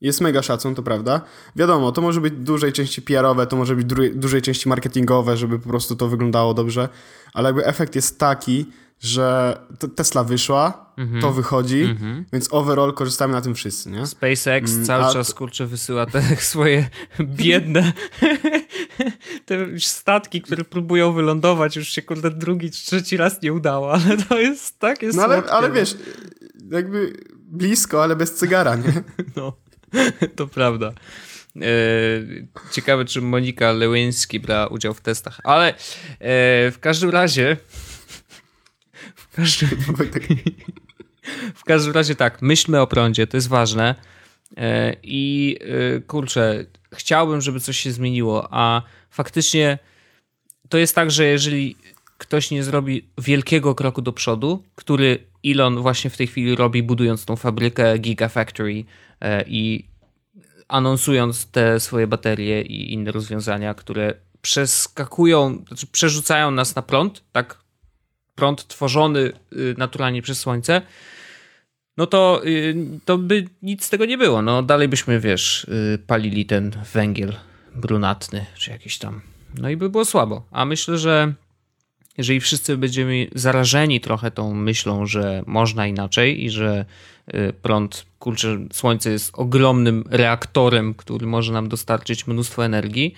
jest mega szacun, to prawda. Wiadomo, to może być dużej części PR-owe, to może być dużej części marketingowe, żeby po prostu to wyglądało dobrze, ale jakby efekt jest taki, że Tesla wyszła, mm -hmm. to wychodzi, mm -hmm. więc overall korzystamy na tym wszyscy, nie? SpaceX mm, cały czas, kurczę, wysyła te swoje biedne te statki, które próbują wylądować, już się, kurde, drugi, trzeci raz nie udało, ale to jest tak, jest No ale, ale no. wiesz, jakby blisko, ale bez cygara, nie? No, to prawda. E, ciekawe, czy Monika Lewiński brała udział w testach, ale e, w każdym razie w każdym, w każdym razie tak, myślmy o prądzie, to jest ważne e, i kurczę, chciałbym, żeby coś się zmieniło, a faktycznie to jest tak, że jeżeli ktoś nie zrobi wielkiego kroku do przodu, który Elon właśnie w tej chwili robi, budując tą fabrykę Gigafactory e, i anonsując te swoje baterie i inne rozwiązania, które przeskakują, znaczy przerzucają nas na prąd, tak? Prąd tworzony y, naturalnie przez słońce, no to, y, to by nic z tego nie było. No dalej byśmy, wiesz, y, palili ten węgiel brunatny, czy jakiś tam. No i by było słabo. A myślę, że jeżeli wszyscy będziemy zarażeni trochę tą myślą, że można inaczej i że y, prąd, kurczę, słońce jest ogromnym reaktorem, który może nam dostarczyć mnóstwo energii,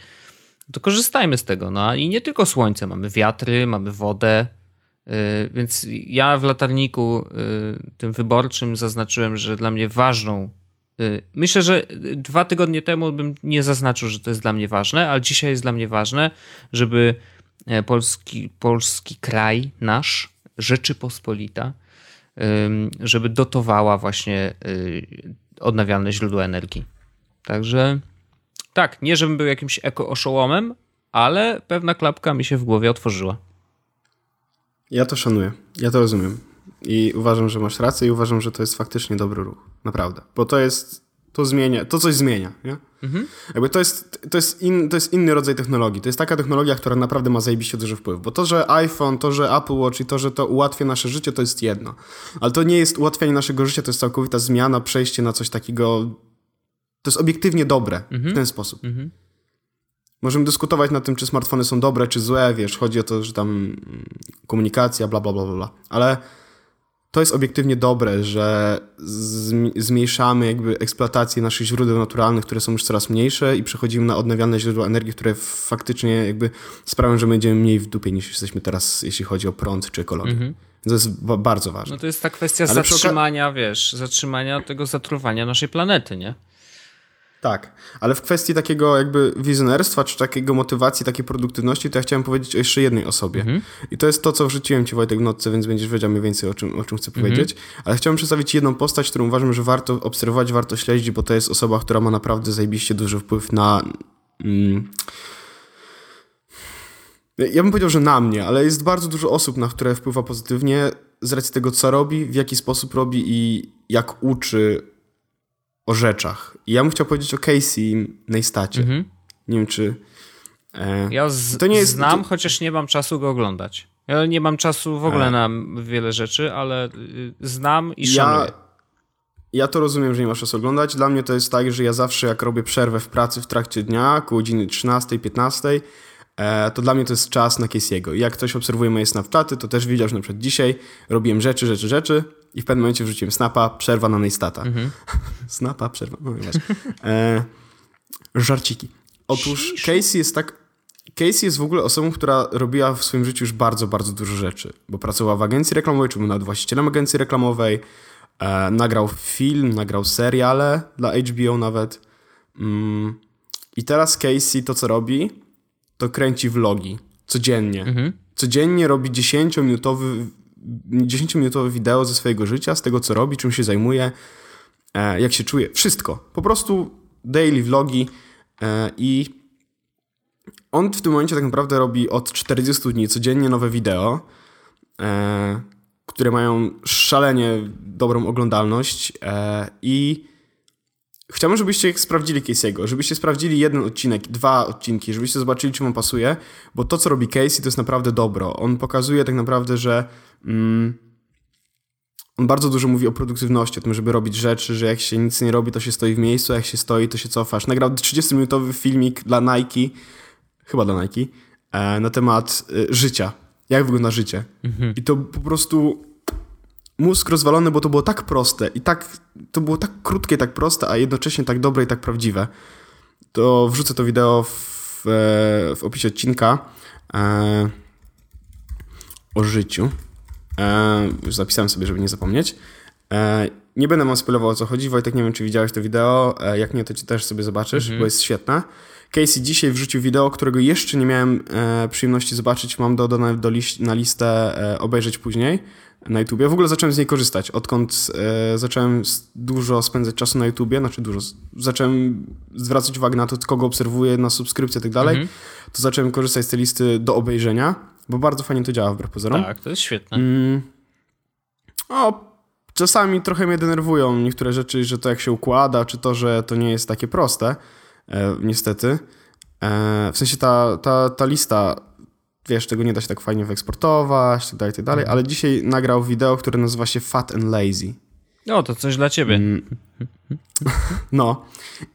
to korzystajmy z tego. No i nie tylko słońce, mamy wiatry, mamy wodę, Więc ja w latarniku tym wyborczym zaznaczyłem, że dla mnie ważną Y, myślę, że dwa tygodnie temu bym nie zaznaczył, że to jest dla mnie ważne, ale dzisiaj jest dla mnie ważne, żeby polski, polski kraj, nasz, Rzeczypospolita, żeby dotowała właśnie y, odnawialne źródła energii. Także tak, nie żebym był jakimś eko-oszołomem, ale pewna klapka mi się w głowie otworzyła. Ja to szanuję, ja to rozumiem. I uważam, że masz rację i uważam, że to jest faktycznie dobry ruch. Naprawdę. Bo to jest, to zmienia, to coś zmienia, nie? Mhm. Jakby to jest, to, jest in, to jest inny rodzaj technologii. To jest taka technologia, która naprawdę ma zajebiście duży wpływ. Bo to, że iPhone, to, że Apple Watch i to, że to ułatwia nasze życie, to jest jedno. Ale to nie jest ułatwianie naszego życia, to jest całkowita zmiana, przejście na coś takiego... To jest obiektywnie dobre mhm. w ten sposób. Mhm. Możemy dyskutować nad tym, czy smartfony są dobre, czy złe, wiesz, chodzi o to, że tam komunikacja, bla, bla, bla, bla. Ale to jest obiektywnie dobre, że zmniejszamy jakby eksploatację naszych źródeł naturalnych, które są już coraz mniejsze i przechodzimy na odnawialne źródła energii, które faktycznie jakby sprawią, że będziemy mniej w dupie niż jesteśmy teraz, jeśli chodzi o prąd czy ekologię. Mhm. To jest bardzo ważne. No to jest ta kwestia Ale zatrzymania, wiesz, zatrzymania tego zatruwania naszej planety, nie? Tak, ale w kwestii takiego jakby wizjonerstwa, czy takiego motywacji, takiej produktywności, to ja chciałem powiedzieć o jeszcze jednej osobie. Mhm. I to jest to, co wrzuciłem ci Wojtek w notce, więc będziesz wiedział mniej więcej o czym, o czym chcę mhm. powiedzieć. Ale chciałem przedstawić jedną postać, którą uważam, że warto obserwować, warto śledzić, bo to jest osoba, która ma naprawdę zajebiście duży wpływ na... Mm, ja bym powiedział, że na mnie, ale jest bardzo dużo osób, na które wpływa pozytywnie z racji tego, co robi, w jaki sposób robi i jak uczy o rzeczach. I ja bym chciał powiedzieć o Casey Neistacie. Mhm. Nie wiem, czy... E, ja z, to nie jest, znam, to... chociaż nie mam czasu go oglądać. Ja nie mam czasu w ogóle e. na wiele rzeczy, ale y, znam i szanuję. Ja, ja to rozumiem, że nie masz czasu oglądać. Dla mnie to jest tak, że ja zawsze jak robię przerwę w pracy w trakcie dnia, około godziny 13-15, e, to dla mnie to jest czas na Casey'ego. Jak ktoś obserwuje moje Snapchaty, to też widział, że na przykład dzisiaj robiłem rzeczy, rzeczy, rzeczy, i w pewnym momencie wrzuciłem snapa, przerwa na Neistata. Mhm. snapa, przerwa, no wiesz. E, żarciki. Otóż Casey jest tak... Casey jest w ogóle osobą, która robiła w swoim życiu już bardzo, bardzo dużo rzeczy, bo pracowała w agencji reklamowej, czy był nawet właścicielem agencji reklamowej, e, nagrał film, nagrał seriale dla HBO nawet. Mm. I teraz Casey to, co robi, to kręci vlogi codziennie. Mhm. Codziennie robi 10-minutowy 10-minutowe wideo ze swojego życia, z tego co robi, czym się zajmuje, e, jak się czuje, wszystko. Po prostu daily vlogi e, i on w tym momencie tak naprawdę robi od 40 dni codziennie nowe wideo, e, które mają szalenie dobrą oglądalność i Chciałbym, żebyście sprawdzili Casey'ego, żebyście sprawdzili jeden odcinek, dwa odcinki, żebyście zobaczyli, czy wam pasuje, bo to, co robi Casey, to jest naprawdę dobro. On pokazuje tak naprawdę, że mm, on bardzo dużo mówi o produktywności, o tym, żeby robić rzeczy, że jak się nic nie robi, to się stoi w miejscu, a jak się stoi, to się cofasz. Nagrał 30-minutowy filmik dla Nike, chyba dla Nike, e, na temat e, życia. Jak wygląda życie. Mhm. I to po prostu mózg rozwalony, bo to było tak proste i tak, to było tak krótkie, tak proste, a jednocześnie tak dobre i tak prawdziwe. To wrzucę to wideo w, e, w opisie odcinka e, o życiu. E, już zapisałem sobie, żeby nie zapomnieć. E, nie będę wam spoilował o co chodzi. Wojtek, nie wiem, czy widziałeś to wideo. E, jak nie, to ci też sobie zobaczysz, mhm. bo jest świetne. Casey dzisiaj wrzucił wideo, którego jeszcze nie miałem e, przyjemności zobaczyć. Mam dodane do liś na listę e, obejrzeć później na YouTubie. W ogóle zacząłem z niej korzystać. Odkąd e, zacząłem dużo spędzać czasu na YouTubie, znaczy dużo, zacząłem zwracać uwagę na to, kogo obserwuję, na subskrypcję i tak dalej, mhm. to zacząłem korzystać z tej listy do obejrzenia, bo bardzo fajnie to działa wbrew pozorom. Tak, to jest świetne. Mm. O, czasami trochę mnie denerwują niektóre rzeczy, że to jak się układa, czy to, że to nie jest takie proste, e, niestety. E, w sensie ta, ta, ta lista wiesz, tego nie da się tak fajnie wyeksportować, tak dalej, tak dalej, ale dzisiaj nagrał wideo, które nazywa się Fat and Lazy. No, to coś dla ciebie. Mm. No.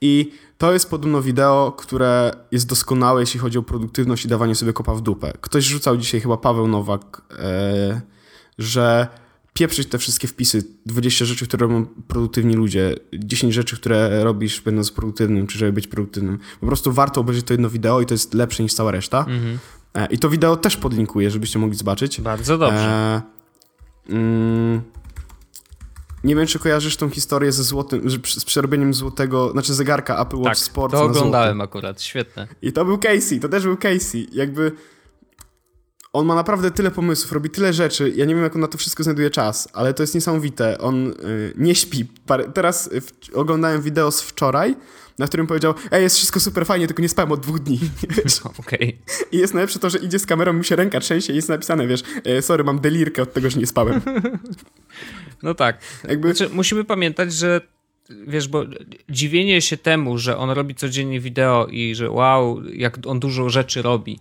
I to jest podobno wideo, które jest doskonałe, jeśli chodzi o produktywność i dawanie sobie kopa w dupę. Ktoś rzucał dzisiaj, chyba Paweł Nowak, e, że pieprzyć te wszystkie wpisy, 20 rzeczy, które robią produktywni ludzie, 10 rzeczy, które robisz będąc produktywnym, czy żeby być produktywnym. Po prostu warto obejrzeć to jedno wideo i to jest lepsze niż cała reszta. Mhm. I to wideo też podlinkuję, żebyście mogli zobaczyć. Bardzo dobrze. E, mm, nie wiem, czy kojarzysz tą historię ze złotym, z przerobieniem złotego, znaczy zegarka Apple Watch tak, Sport. To oglądałem akurat, świetne. I to był Casey, to też był Casey. Jakby on ma naprawdę tyle pomysłów, robi tyle rzeczy. Ja nie wiem, jak on na to wszystko znajduje czas, ale to jest niesamowite. On y, nie śpi. Teraz w, oglądałem wideo z wczoraj, na którym powiedział, ej, jest wszystko super fajnie, tylko nie spałem od dwóch dni. Okej. Okay. I jest najlepsze to, że idzie z kamerą, mu się ręka trzęsie i jest napisane, wiesz, e, sorry, mam delirkę od tego, że nie spałem. No tak. Jakby... Znaczy, musimy pamiętać, że wiesz, bo dziwienie się temu, że on robi codziennie wideo i że wow, jak on dużo rzeczy robi,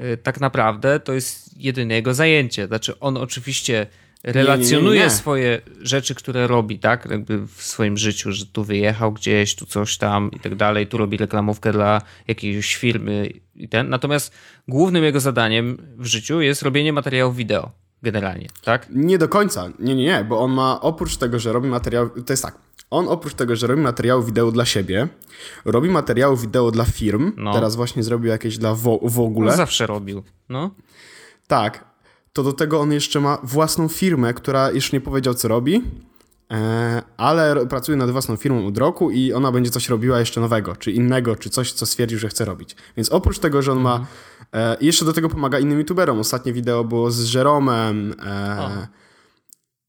y, tak naprawdę to jest jedyne jego zajęcie. Znaczy on oczywiście relacjonuje nie, nie, nie, swoje rzeczy, które robi, tak, jakby w swoim życiu, że tu wyjechał gdzieś, tu coś tam i tak dalej, tu robi reklamówkę dla jakiejś firmy i ten. Natomiast głównym jego zadaniem w życiu jest robienie materiałów wideo generalnie, tak? Nie do końca. Nie, nie, nie, bo on ma oprócz tego, że robi materiał, to jest tak. On oprócz tego, że robi materiały wideo dla siebie, robi materiały wideo dla firm. No. Teraz właśnie zrobił jakieś dla w, w ogóle. No zawsze robił, no. Tak, to do tego on jeszcze ma własną firmę, która jeszcze nie powiedział, co robi, e, ale pracuje nad własną firmą od roku i ona będzie coś robiła jeszcze nowego, czy innego, czy coś, co stwierdził, że chce robić. Więc oprócz tego, że on ma. E, jeszcze do tego pomaga innym youtuberom. Ostatnie wideo było z Jeromem. E,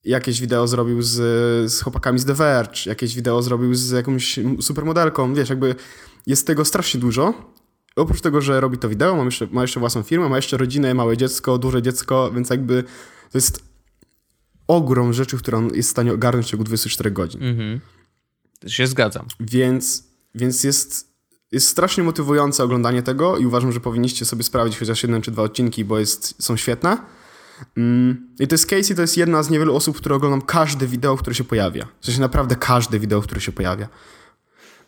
jakieś wideo zrobił z, z chłopakami z The Verge, jakieś wideo zrobił z jakąś supermodelką. Wiesz, jakby jest tego strasznie dużo oprócz tego, że robi to wideo, ma jeszcze, ma jeszcze własną firmę, ma jeszcze rodzinę, małe dziecko, duże dziecko, więc jakby to jest ogrom rzeczy, które on jest w stanie ogarnąć w ciągu 24 godzin. Mhm. Się zgadzam. Więc, więc jest, jest strasznie motywujące oglądanie tego i uważam, że powinniście sobie sprawdzić chociaż jeden czy dwa odcinki, bo jest, są świetne. Mm, I to jest Casey, to jest jedna z niewielu osób, które oglądam każde wideo, które się pojawia. W sensie naprawdę każde wideo, które się pojawia.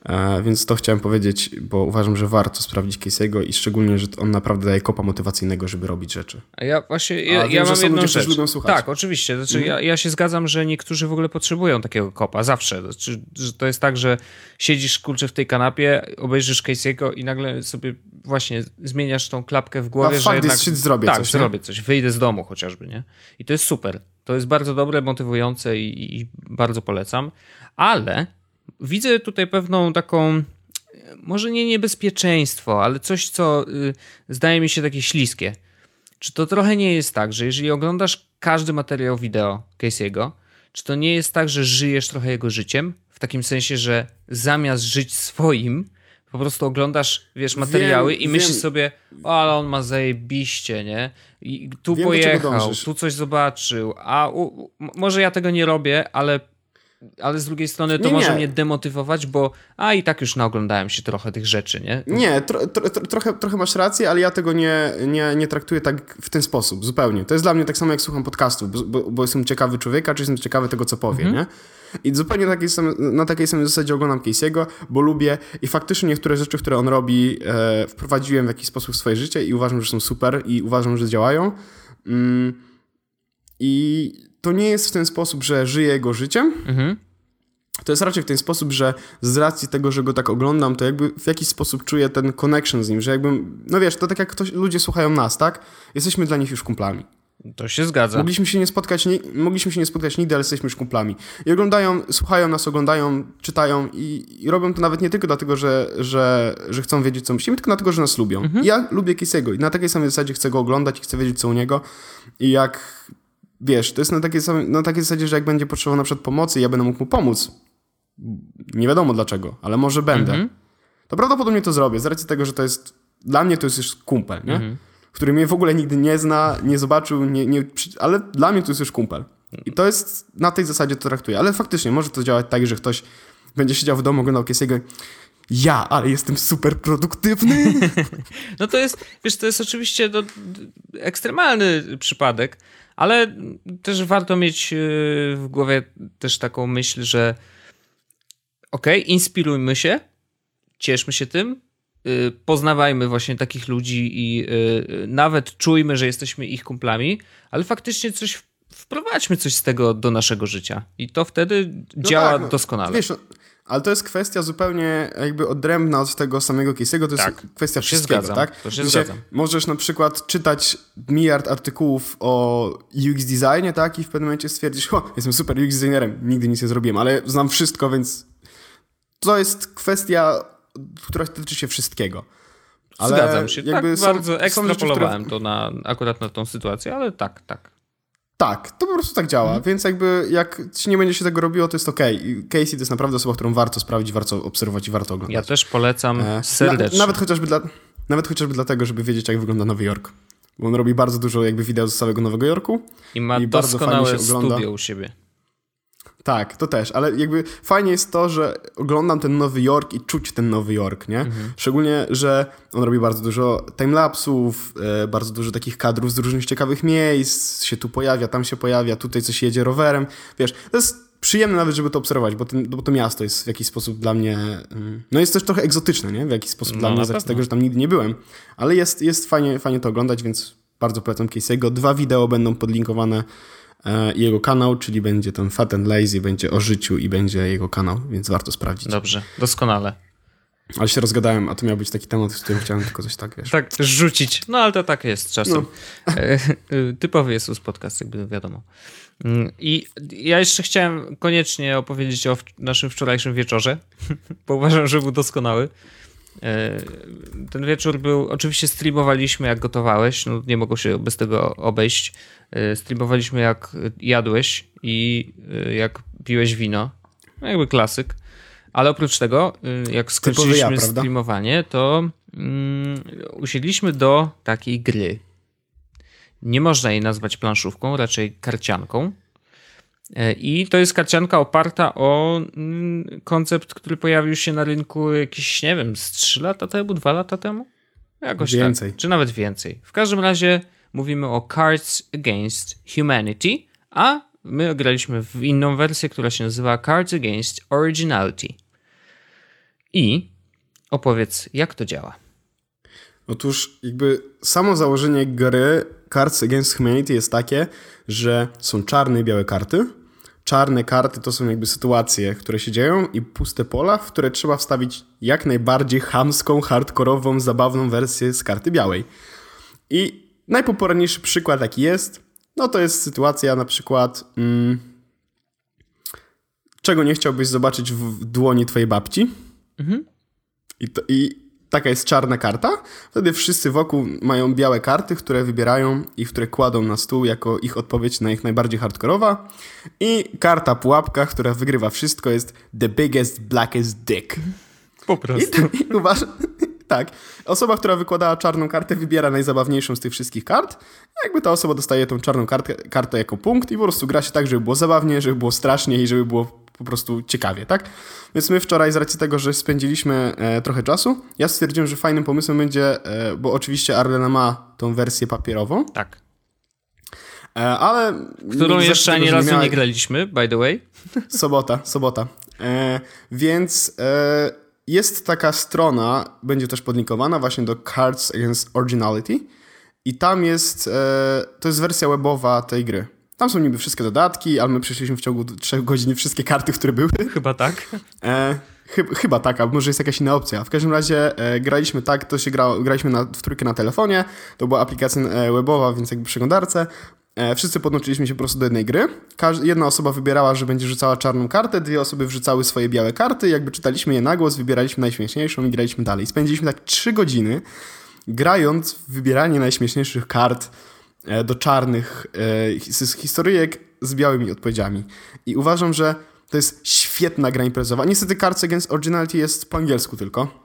E, więc to chciałem powiedzieć, bo uważam, że warto sprawdzić Casey'ego i szczególnie, że on naprawdę daje kopa motywacyjnego, żeby robić rzeczy. A ja właśnie, ja, A ja mam jedną rzecz. Lubią słuchać. Tak, oczywiście. Znaczy, mhm. ja, ja się zgadzam, że niektórzy w ogóle potrzebują takiego kopa, zawsze. Znaczy, że to jest tak, że siedzisz kurczę w tej kanapie, obejrzysz Casey'ego i nagle sobie właśnie zmieniasz tą klapkę w głowie, A że jednak... Jest, zrobię tak, coś, zrobię coś, wyjdę z domu chociażby, nie? I to jest super. To jest bardzo dobre, motywujące i, i bardzo polecam. Ale widzę tutaj pewną taką, może nie niebezpieczeństwo, ale coś, co y, zdaje mi się takie śliskie. Czy to trochę nie jest tak, że jeżeli oglądasz każdy materiał wideo Casey'ego, czy to nie jest tak, że żyjesz trochę jego życiem? W takim sensie, że zamiast żyć swoim, po prostu oglądasz, wiesz, materiały wiem, i myślisz wiem. sobie, o, ale on ma zajebiście, nie? I tu wiem, pojechał, tu coś zobaczył, a u, może ja tego nie robię, ale ale z drugiej strony to nie, może nie. mnie demotywować, bo a i tak już naoglądałem się trochę tych rzeczy, nie? Nie, tro, tro, trochę, trochę masz rację, ale ja tego nie, nie, nie traktuję tak w ten sposób, zupełnie. To jest dla mnie tak samo jak słucham podcastów, bo, bo, bo jestem ciekawy człowieka, czy jestem ciekawy tego, co powie, mhm. nie? I zupełnie na takiej, samej, na takiej samej zasadzie oglądam Casey'ego, bo lubię i faktycznie niektóre rzeczy, które on robi, e, wprowadziłem w jakiś sposób w swoje życie i uważam, że są super i uważam, że działają. Mm, I to nie jest w ten sposób, że żyję jego życiem. Mhm. To jest raczej w ten sposób, że z racji tego, że go tak oglądam, to jakby w jakiś sposób czuję ten connection z nim, że jakbym, no wiesz, to tak jak ktoś, ludzie słuchają nas, tak? Jesteśmy dla nich już kumplami. To się zgadza. Mogliśmy się nie spotkać, nie, mogliśmy się nie spotkać nigdy, ale jesteśmy już kumplami. I oglądają, słuchają nas, oglądają, czytają i, i robią to nawet nie tylko dlatego, że, że, że chcą wiedzieć, co myślimy, tylko dlatego, że nas lubią. Mhm. Ja lubię Kisego i na takiej samej zasadzie chcę go oglądać i chcę wiedzieć, co u niego. I jak wiesz, to jest na takiej, na takiej zasadzie, że jak będzie potrzebował na przykład pomocy ja będę mógł mu pomóc, nie wiadomo dlaczego, ale może będę, -hmm. to prawdopodobnie to zrobię, z racji tego, że to jest, dla mnie to jest już kumpel, nie? -hmm. Który mnie w ogóle nigdy nie zna, nie zobaczył, nie, nie, ale dla mnie to jest już kumpel. I to jest, na tej zasadzie to traktuję. Ale faktycznie może to działać tak, że ktoś będzie siedział w domu, oglądał Kiesiego ja, ale jestem super produktywny. No to jest, wiesz, to jest oczywiście no, ekstremalny przypadek, ale też warto mieć e, w głowie też taką myśl, że okej, okay, inspirujmy się, cieszmy się tym, e, poznawajmy właśnie takich ludzi i e, nawet czujmy, że jesteśmy ich kumplami, ale faktycznie coś wprowadźmy coś z tego do naszego życia i to wtedy no działa tak, no, doskonale. Wiesz, no, ale to jest kwestia zupełnie jakby odrębna od tego samego case'ego, to tak, jest kwestia wszystkiego, zgadzam, tak? To się zgadzam. Możesz na przykład czytać miliard artykułów o UX designie, tak? I w pewnym momencie stwierdzić, o, jestem super UX designerem, nigdy nic nie zrobiłem, ale znam wszystko, więc to jest kwestia, która tyczy się wszystkiego. Ale Zgadzam się. Tak bardzo ekstrapolowałem które... to na, akurat na tą sytuację, ale tak, tak. Tak, to po prostu tak działa, mhm. więc jakby jak ci nie będzie się tego robiło, to jest ok. Casey to jest naprawdę osoba, którą warto sprawdzić, warto obserwować i warto oglądać. Ja też polecam e, serdecznie. Na, nawet, chociażby dla, nawet chociażby dlatego, żeby wiedzieć, jak wygląda Nowy Jork. Bo on robi bardzo dużo jakby wideo z całego Nowego Jorku. I ma i doskonałe bardzo fajnie się ogląda. studio u siebie. Tak, to też, ale jakby fajnie jest to, że oglądam ten Nowy Jork i czuć ten Nowy Jork, nie? Mhm. Szczególnie, że on robi bardzo dużo timelapsów, e, bardzo dużo takich kadrów z różnych ciekawych miejsc, się tu pojawia, tam się pojawia, tutaj coś jedzie rowerem, wiesz, to jest przyjemne nawet, żeby to obserwować, bo, ten, bo to miasto jest w jakiś sposób dla mnie, mm, no jest też trochę egzotyczne, nie? W jakiś sposób no, dla mnie, z tego, że tam nigdy nie byłem, ale jest, jest fajnie, fajnie to oglądać, więc bardzo polecam Casey'ego. Dwa wideo będą podlinkowane jego kanał, czyli będzie ten Fat and Lazy, będzie o życiu i będzie jego kanał, więc warto sprawdzić. Dobrze, doskonale. Ale się rozgadałem, a to miał być taki temat, z którym chciałem tylko coś tak, wiesz. Tak, rzucić. No, ale to tak jest czasem. No. E, typowy jest podcast, jakby wiadomo. Mm, I ja jeszcze chciałem koniecznie opowiedzieć o naszym wczorajszym wieczorze, bo uważam, że był doskonały. E, ten wieczór był, oczywiście streamowaliśmy jak gotowałeś, no nie mogło się bez tego obejść. E, streamowaliśmy jak jadłeś i e, jak piłeś wino. No jakby klasyk. Ale oprócz tego, jak skończyliśmy ja, streamowanie, to um, usiedliśmy do takiej gry. Nie można jej nazwać planszówką, raczej karcianką. E, I to jest karcianka oparta o mm, koncept, który pojawił się na rynku jakieś, nie wiem, z 3 lata temu, 2 lata temu? Jakoś tak. więcej. Tak, czy nawet więcej. W każdym razie mówimy o Cards Against Humanity, a my graliśmy w inną wersję, która się nazywa Cards Against Originality. I opowiedz, jak to działa. Otóż jakby samo założenie gry Cards Against Humanity jest takie, że są czarne i białe karty. Czarne karty to są jakby sytuacje, które się dzieją i puste pola, w które trzeba wstawić jak najbardziej hamską, hardkorową, zabawną wersję z karty białej. I najpopularniejszy przykład jaki jest, no to jest sytuacja na przykład mm, czego nie chciałbyś zobaczyć w dłoni twojej babci. Mhm. I, to, I taka jest czarna karta, wtedy wszyscy wokół mają białe karty, które wybierają i które kładą na stół jako ich odpowiedź na ich najbardziej hardkorowa. I karta pułapka, która wygrywa wszystko jest The Biggest Blackest Dick. Po prostu. I, i uważ, tak. Osoba, która wykładała czarną kartę, wybiera najzabawniejszą z tych wszystkich kart. Jakby ta osoba dostaje tą czarną kartę, kartę jako punkt i po prostu gra się tak, żeby było zabawnie, żeby było strasznie i żeby było po prostu ciekawie, tak? Więc my wczoraj z racji tego, że spędziliśmy e, trochę czasu, ja stwierdziłem, że fajnym pomysłem będzie, e, bo oczywiście Arlena ma tą wersję papierową. Tak. E, ale... Którą jeszcze ani razu nie, miała... nie graliśmy, by the way. Sobota, sobota. E, więc e, jest taka strona, będzie też podlinkowana właśnie do Cards Against Originality i tam jest, e, to jest wersja webowa tej gry. Tam są niby wszystkie dodatki, ale my przeszliśmy w ciągu 3 godzin wszystkie karty, które były. Chyba tak. E, chyba tak, a może jest jakaś inna opcja. W każdym razie e, graliśmy tak, to się gra, graliśmy na, w trójkę na telefonie, to była aplikacja e, webowa, więc jakby przeglądarce. E, wszyscy podłączyliśmy się po prostu do jednej gry. Każda, jedna osoba wybierała, że będzie rzucała czarną kartę, dwie osoby wrzucały swoje białe karty, jakby czytaliśmy je na głos, wybieraliśmy najśmieszniejszą i graliśmy dalej. Spędziliśmy tak 3 godziny grając w wybieranie najśmieszniejszych kart, do czarnych e, historyjek z białymi odpowiedziami. I uważam, że to jest świetna gra imprezowa. Niestety Cards Against Originality jest po angielsku tylko.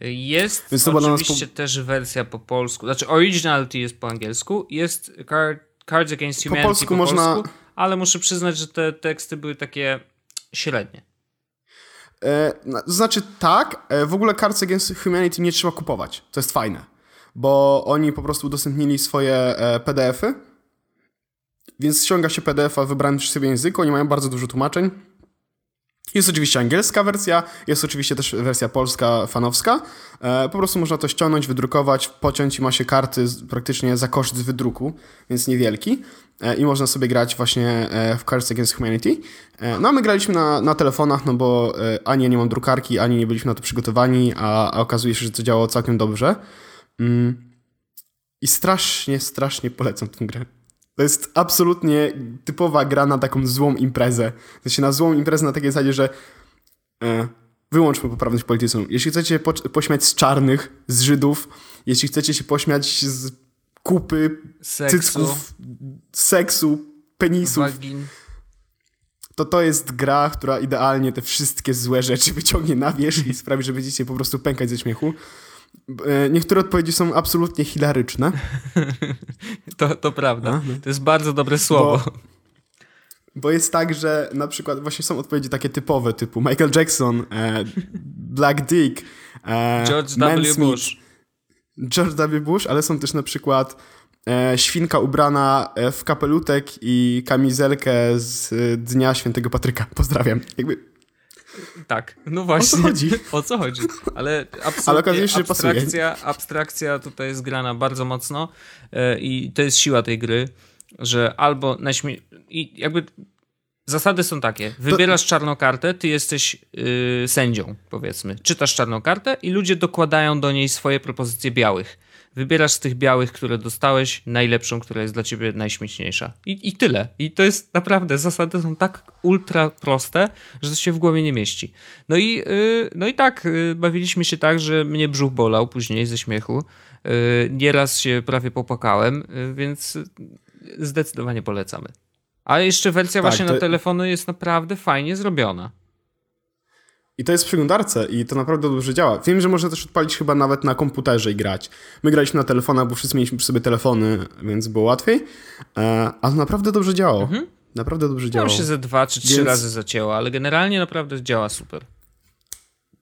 Jest Więc to oczywiście po... też wersja po polsku. Znaczy Originality jest po angielsku, jest Card, Cards Against Humanity po polsku, po można... polsku ale muszę przyznać, że te teksty były takie średnie. E, znaczy tak, e, w ogóle Cards Against Humanity nie trzeba kupować. To jest fajne bo oni po prostu udostępnili swoje e, PDF-y, więc ściąga się PDF-a w wybranym przez siebie języku, oni mają bardzo dużo tłumaczeń Jest oczywiście angielska wersja, jest oczywiście też wersja polska, fanowska. E, po prostu można to ściągnąć, wydrukować, pociąć i ma się karty praktycznie za koszt wydruku, więc niewielki. E, I można sobie grać właśnie w Cards Against Humanity. No a my graliśmy na, na telefonach, no bo ani ja nie mam drukarki, ani nie byliśmy na to przygotowani, a, a okazuje się, że to działało całkiem dobrze. Mm. I strasznie, strasznie polecam tę grę. To jest absolutnie typowa gra na taką złą imprezę. Sensie na złą imprezę na takiej zasadzie, że e, wyłączmy poprawność polityczną. Jeśli chcecie się po, pośmiać z czarnych, z Żydów, jeśli chcecie się pośmiać z kupy, seksu. cycków, seksu, penisów, Wagin. to to jest gra, która idealnie te wszystkie złe rzeczy wyciągnie na wierzch i sprawi, że będziecie po prostu pękać ze śmiechu. E, niektóre odpowiedzi są absolutnie hilaryczne. to, to prawda. A, no. To jest bardzo dobre słowo. Bo, bo, jest tak, że na przykład właśnie są odpowiedzi takie typowe, typu Michael Jackson, e, Black Dick, e, George W. Bush. George W. Bush, ale są też na przykład e, świnka ubrana e, w kapelutek i kamizelkę z Dnia Świętego Patryka. Pozdrawiam. Jakby tak, no właśnie. O co chodzi? O co chodzi? Ale Ale się, abstrakcja, abstrakcja tutaj jest grana bardzo mocno e, i to jest siła tej gry, że albo naśmie... i jakby zasady są takie. Wybierasz to... czarną kartę, ty jesteś yy, sędzią, powiedzmy. Czytasz czarną kartę i ludzie dokładają do niej swoje propozycje białych. Wybierasz z tych białych, które dostałeś, najlepszą, która jest dla ciebie najśmieszniejsza. I, I tyle. I to jest naprawdę, zasady są tak ultra proste, że to się w głowie nie mieści. No i, yy, no i tak, yy, bawiliśmy się tak, że mnie brzuch bolał później ze śmiechu. Yy, nieraz się prawie popłakałem, yy, więc zdecydowanie polecamy. A jeszcze wersja tak, właśnie to... na telefony jest naprawdę fajnie zrobiona. I to jest w przeglądarce i to naprawdę dobrze działa. Wiem, że można też odpalić chyba nawet na komputerze i grać. My graliśmy na telefonach, bo wszyscy mieliśmy przy sobie telefony, więc było łatwiej, e, ale naprawdę dobrze działało. Mhm. Naprawdę dobrze działało. Tam się ze dwa czy trzy więc... razy zacięło, ale generalnie naprawdę działa super.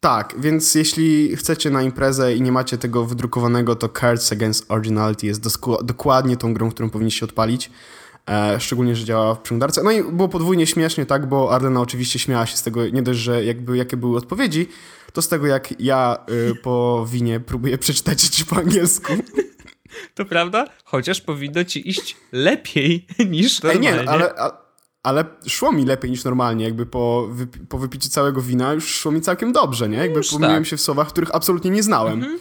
Tak, więc jeśli chcecie na imprezę i nie macie tego wydrukowanego, to Cards Against Originality jest dokładnie tą grą, którą powinniście odpalić. E, szczególnie, że działa w przeglądarce. No i było podwójnie śmiesznie, tak, bo Ardena oczywiście śmiała się z tego, nie dość, że jakby jakie były odpowiedzi, to z tego, jak ja y, po winie próbuję przeczytać ci po angielsku. To prawda? Chociaż powinno ci iść lepiej niż normalnie. Ej, nie, ale, ale szło mi lepiej niż normalnie, jakby po, wypi po wypiciu całego wina już szło mi całkiem dobrze, nie? Jakby pomyliłem tak. się w słowach, których absolutnie nie znałem. Mhm.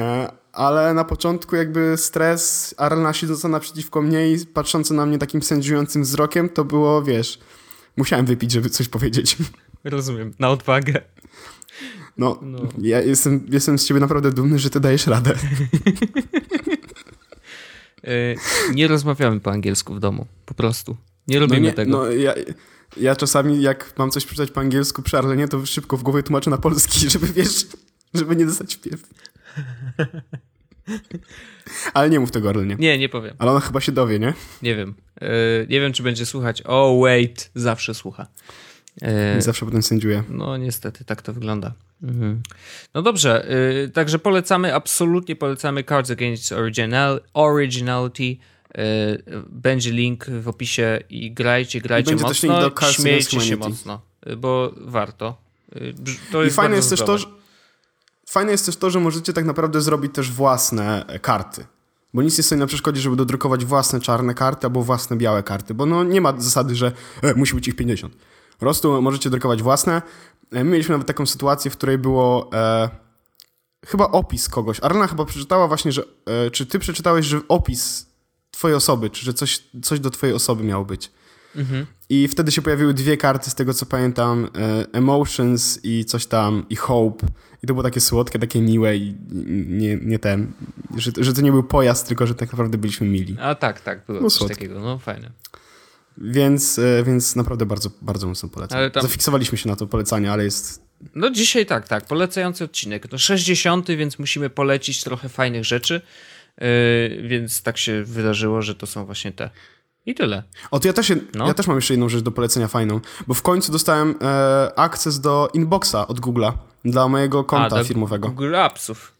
E, ale na początku jakby stres Arlena siedząca naprzeciwko mnie i patrząca na mnie takim sędziującym wzrokiem, to było, wiesz, musiałem wypić, żeby coś powiedzieć. Rozumiem, na odwagę. No, no. ja jestem, jestem z ciebie naprawdę dumny, że ty dajesz radę. E, nie rozmawiamy po angielsku w domu, po prostu. Nie robimy no nie, tego. No ja, ja czasami jak mam coś przeczytać po angielsku przy Arlenie, to szybko w głowie tłumaczę na polski, żeby wiesz, żeby nie dostać wpiew. Ale nie mów tego Arlenie. Nie, nie powiem. Ale ona chyba się dowie, nie? Nie wiem. Yy, nie wiem, czy będzie słuchać. Oh, wait. Zawsze słucha. Yy, zawsze potem sędziuje. No niestety, tak to wygląda. Mhm. No dobrze, yy, także polecamy, absolutnie polecamy Cards Against Original, Originality. będzie link w opisie i grajcie, grajcie I mocno, śmiejcie się mocno, bo warto. To I fajne jest też to, że Fajne jest też to, że możecie tak naprawdę zrobić też własne e, karty. Bo nic nie stoi na przeszkodzie, żeby dodrukować własne czarne karty albo własne białe karty, bo no nie ma zasady, że e, musi być ich 50. Po prostu możecie drukować własne. E, my mieliśmy nawet taką sytuację, w której było e, chyba opis kogoś. Arlena chyba przeczytała właśnie, że e, czy ty przeczytałeś, że opis twojej osoby, czy że coś, coś do twojej osoby miało być. Mhm. I wtedy się pojawiły dwie karty, z tego co pamiętam, e, Emotions i coś tam, i Hope. I to było takie słodkie, takie miłe i nie, nie ten, że, że to nie był pojazd, tylko że tak naprawdę byliśmy mili. A tak, tak, było, było coś słodkie. takiego, no fajne. Więc, e, więc naprawdę bardzo, bardzo mocno polecam. Tam... Zafiksowaliśmy się na to polecanie, ale jest... No dzisiaj tak, tak, polecający odcinek. To 60, więc musimy polecić trochę fajnych rzeczy, yy, więc tak się wydarzyło, że to są właśnie te. I tyle. O, to ja też, no. ja też mam jeszcze jedną rzecz do polecenia fajną, bo w końcu dostałem e, akces do Inboxa od Google'a dla mojego konta A, firmowego. Google Appsów.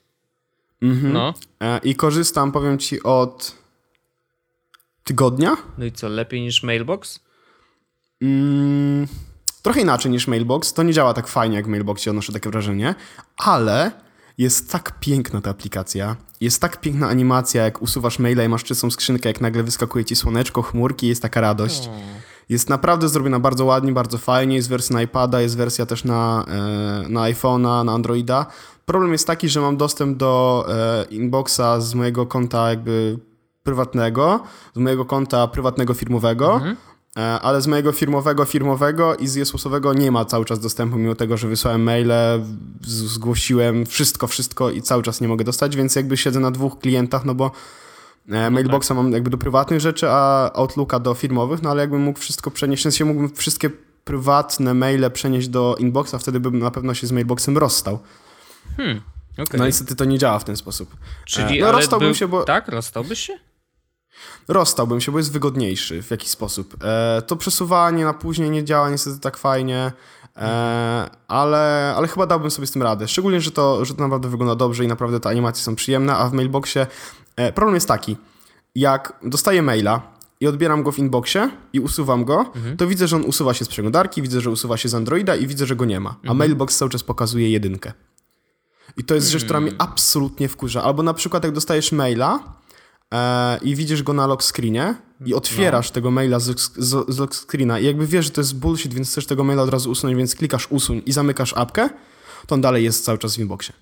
Mhm. No. E, I korzystam, powiem ci, od tygodnia. No i co, lepiej niż Mailbox? Mm, trochę inaczej niż Mailbox. To nie działa tak fajnie jak w Mailboxie, odnoszę takie wrażenie, ale jest tak piękna ta aplikacja. Jest tak piękna animacja, jak usuwasz maila i masz czystą skrzynkę, jak nagle wyskakuje ci słoneczko, chmurki, jest taka radość. Jest naprawdę zrobiona bardzo ładnie, bardzo fajnie. Jest wersja na iPada, jest wersja też na, e, na iPhone'a, na Androida. Problem jest taki, że mam dostęp do e, inboxa z mojego konta jakby prywatnego, z mojego konta prywatnego firmowego, mhm. E, ale z mojego firmowego firmowego i z Jesusowego nie ma cały czas dostępu, mimo tego, że wysłałem maile, zgłosiłem wszystko, wszystko i cały czas nie mogę dostać, więc jakby siedzę na dwóch klientach, no bo Mailboxa tak. mam jakby do prywatnych rzeczy, a Outlooka do firmowych, no ale jakbym mógł wszystko przenieść, w sensie mógłbym wszystkie prywatne maile przenieść do inboxa, wtedy bym na pewno się z Mailboxem rozstał. Hmm, okay. No niestety to nie działa w ten sposób. Czyli e, no, rozstałbym był... się, bo... Tak, rozstałbyś się? Rozstałbym się, bo jest wygodniejszy w jakiś sposób. E, to przesuwanie na później nie działa niestety tak fajnie, e, ale, ale chyba dałbym sobie z tym radę. Szczególnie, że to, że to naprawdę wygląda dobrze i naprawdę te animacje są przyjemne, a w mailboxie e, problem jest taki, jak dostaję maila i odbieram go w inboxie i usuwam go, mhm. to widzę, że on usuwa się z przeglądarki, widzę, że usuwa się z Androida i widzę, że go nie ma. A mhm. mailbox cały czas pokazuje jedynkę. I to jest rzecz, która mnie hmm. absolutnie wkurza. Albo na przykład jak dostajesz maila, e, i widzisz go na lock screenie i no. otwierasz no. tego maila z, z, z lock screena i jakby wiesz, że to jest bullshit, więc chcesz tego maila od razu usunąć, więc klikasz usuń i zamykasz apkę, to on dalej jest cały czas w inboxie.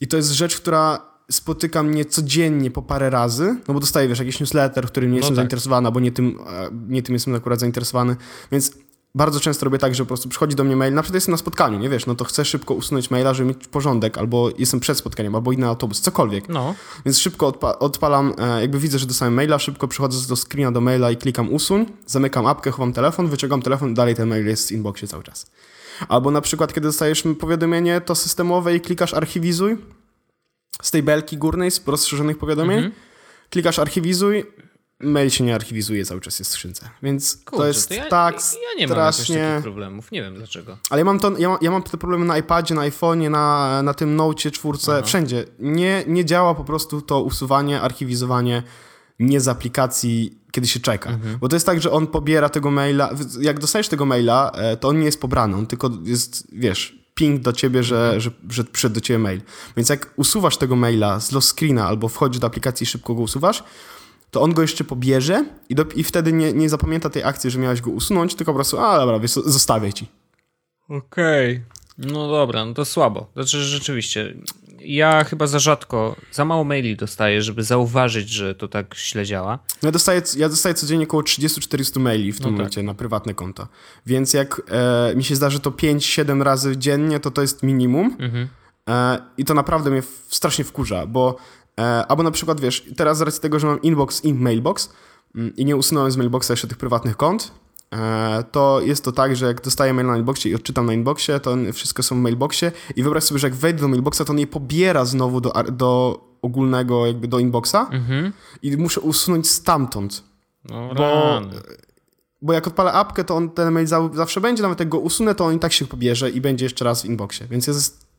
I to jest rzecz, która spotyka mnie codziennie po parę razy, no bo dostaję, wiesz, jakiś newsletter, w którym nie no jestem tak. zainteresowany, bo nie tym, e, nie tym jestem akurat zainteresowany, więc bardzo często robię tak, że po prostu przychodzi do mnie mail, na przykład jestem na spotkaniu, nie wiesz, no to chcę szybko usunąć maila, żeby mieć porządek, albo jestem przed spotkaniem, albo inny autobus, cokolwiek. No. Więc szybko odpa odpalam, e, jakby widzę, że dostałem maila, szybko przychodzę do screena do maila i klikam usuń, zamykam apkę, chowam telefon, wyciągam telefon, dalej ten mail jest w inboxie cały czas. Albo na przykład, kiedy dostajesz powiadomienie to systemowe i klikasz archiwizuj z tej belki górnej, z rozszerzonych powiadomień, mhm. klikasz archiwizuj, mail się nie archiwizuje, cały czas jest w skrzynce. Więc Kurczę, to jest to ja, tak ja nie strasznie... mam takich problemów, nie wiem dlaczego. Ale ja mam, to, ja, mam, ja mam te problemy na iPadzie, na iPhone'ie, na, na tym Note czwórce, Aha. wszędzie. Nie, nie działa po prostu to usuwanie, archiwizowanie nie z aplikacji, kiedy się czeka. Mhm. Bo to jest tak, że on pobiera tego maila, jak dostajesz tego maila, e, to on nie jest pobrany, on tylko jest, wiesz, ping do ciebie, że, że, że przyszedł do ciebie mail. Więc jak usuwasz tego maila z lost screena albo wchodzisz do aplikacji i szybko go usuwasz, to on go jeszcze pobierze i, do, i wtedy nie, nie zapamięta tej akcji, że miałeś go usunąć, tylko po prostu, a dobra, wiesz, zostawię ci. Okej. Okay. No dobra, no to słabo. Znaczy rzeczywiście, ja chyba za rzadko, za mało maili dostaję, żeby zauważyć, że to tak źle działa. Ja dostaję, ja dostaję codziennie około 30-400 maili w tym no tak. momencie na prywatne konto. Więc jak e, mi się zdarzy to 5-7 razy dziennie, to to jest minimum. Mhm. E, I to naprawdę mnie strasznie wkurza, bo E, albo na przykład, wiesz, teraz z racji tego, że mam inbox i mailbox mm, i nie usunąłem z mailboxa jeszcze tych prywatnych kont, to jest to tak, że jak dostaję mail na mailboxie i odczytam na inboxie, to wszystko są w mailboxie i wyobraź sobie, że jak wejdę do mailboxa, to on je pobiera znowu do, do ogólnego, jakby do inboxa mhm. i muszę usunąć stamtąd. No, bo, bo jak odpalę apkę, to on ten mail zawsze będzie, nawet jak go usunę, to on i tak się pobierze i będzie jeszcze raz w inboxie, więc jest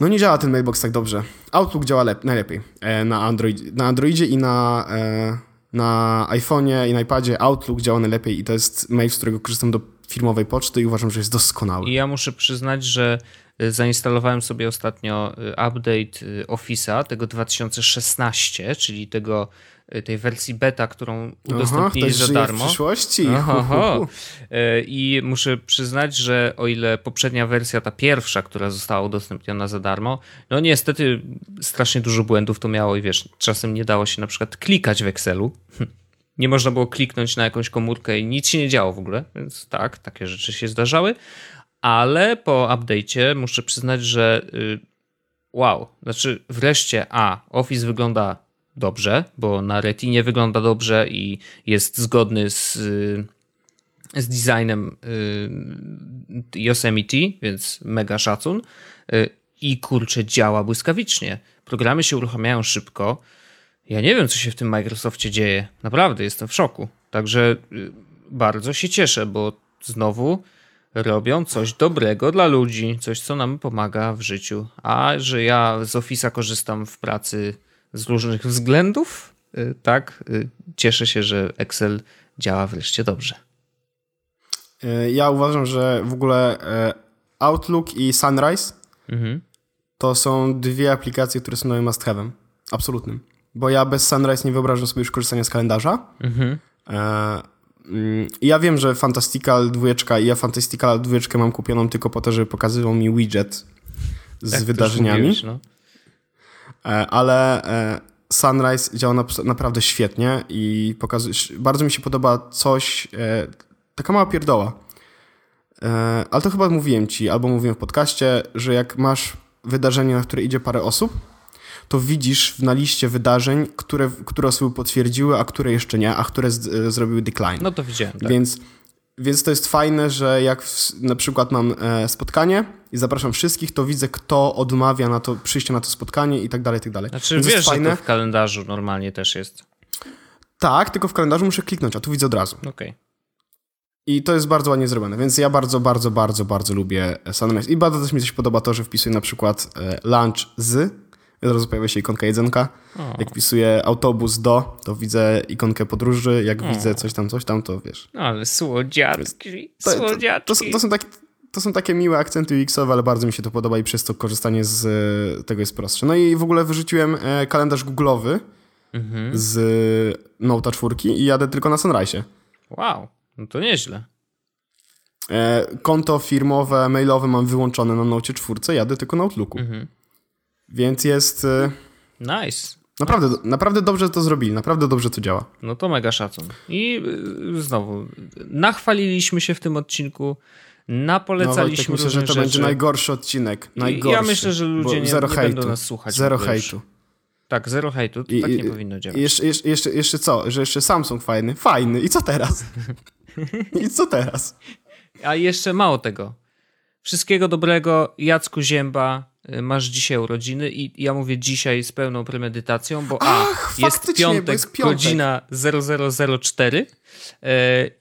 no nie działa ten mailbox tak dobrze. Outlook działa najlepiej e, na, Android, na Androidzie i na, e, na iPhone'ie i na iPadzie. Outlook działa najlepiej i to jest mail, z którego korzystam do firmowej poczty i uważam, że jest doskonały. I ja muszę przyznać, że e, zainstalowałem sobie ostatnio update Office'a tego 2016, czyli tego tej wersji beta, którą udostępnili Aha, za darmo. w przyszłości. E, I muszę przyznać, że o ile poprzednia wersja, ta pierwsza, która została udostępniona za darmo, no niestety strasznie dużo błędów to miało i wiesz, czasem nie dało się na przykład klikać w Excelu. Nie można było kliknąć na jakąś komórkę i nic się nie działo w ogóle, więc tak, takie rzeczy się zdarzały. Ale po update'cie muszę przyznać, że y, wow, znaczy wreszcie A, Office wygląda dobrze, bo na Retinie wygląda dobrze i jest zgodny z, z designem y, Yosemite, więc mega szacun. Y, I kurczę, działa błyskawicznie. Programy się uruchamiają szybko. Ja nie wiem, co się w tym Microsoftie dzieje. Naprawdę jestem w szoku. Także y, bardzo się cieszę, bo znowu robią coś dobrego dla ludzi, coś, co nam pomaga w życiu. A że ja z Office'a korzystam w pracy z różnych względów, y, tak, y, cieszę się, że Excel działa wreszcie dobrze. E, ja uważam, że w ogóle Outlook i Sunrise mhm. to są dwie aplikacje, które są moim must have'em. Absolutnym. Bo ja bez Sunrise nie wyobrażam sobie już korzystania z kalendarza. Mhm. Mm, ja wiem, że Fantastical 2 i ja Fantastical 2 mam kupioną tylko po to, żeby pokazywał mi widget z tak, wydarzeniami. Mówiłeś, no. Ale Sunrise działa naprawdę świetnie i pokazuje, bardzo mi się podoba coś, taka mała pierdoła. E, ale to chyba mówiłem ci, albo mówiłem w podcaście, że jak masz wydarzenie, na które idzie parę osób, to widzisz na liście wydarzeń, które, które osoby potwierdziły, a które jeszcze nie, a które z, e, zrobiły decline. No to widziałem. Tak. Więc, więc to jest fajne, że jak w, na przykład mam e, spotkanie i zapraszam wszystkich, to widzę, kto odmawia na to przyjście na to spotkanie i tak dalej, i tak dalej. Znaczy więc wiesz, fajne. że to w kalendarzu normalnie też jest. Tak, tylko w kalendarzu muszę kliknąć, a tu widzę od razu. Okej. Okay. I to jest bardzo ładnie zrobione, więc ja bardzo, bardzo, bardzo, bardzo lubię Sunrise. I bardzo też mi się podoba to, że wpisuję na przykład e, lunch z, od razu pojawia się ikonka jedzonka. O. Jak wpisuję autobus do, to widzę ikonkę podróży. Jak o. widzę coś tam, coś tam, to wiesz. Ale słodziatki, to, słodziatki. To, to, to, są takie, to są takie miłe akcenty UX-owe, ale bardzo mi się to podoba i przez to korzystanie z e, tego jest prostsze. No i w ogóle wyrzuciłem e, kalendarz google'owy mhm. z Note'a 4 i jadę tylko na Sunrise. Wow. No to nieźle. E, konto firmowe, mailowe mam wyłączone na Nocie 4, jadę tylko na Outlooku. Mhm. Więc jest... E, nice. Naprawdę, naprawdę dobrze to zrobili, naprawdę dobrze to działa. No to mega szacun. I y, znowu, nachwaliliśmy się w tym odcinku, napolecaliśmy no, myślę, że to rzeczy. będzie najgorszy odcinek. Najgorszy. Ja myślę, że ludzie nie, nie będą nas słuchać. Zero hejtu. Tak, zero hejtu. To I, tak nie powinno działać. Jeszcze, jeszcze, jeszcze co? Że jeszcze Samsung fajny? Fajny. I co teraz? I co teraz? A jeszcze mało tego. Wszystkiego dobrego, Jacku Zięba. Y, masz dzisiaj urodziny i ja mówię dzisiaj z pełną premedytacją, bo Ach, a, jest piątek, jest piątek, godzina 0004 y,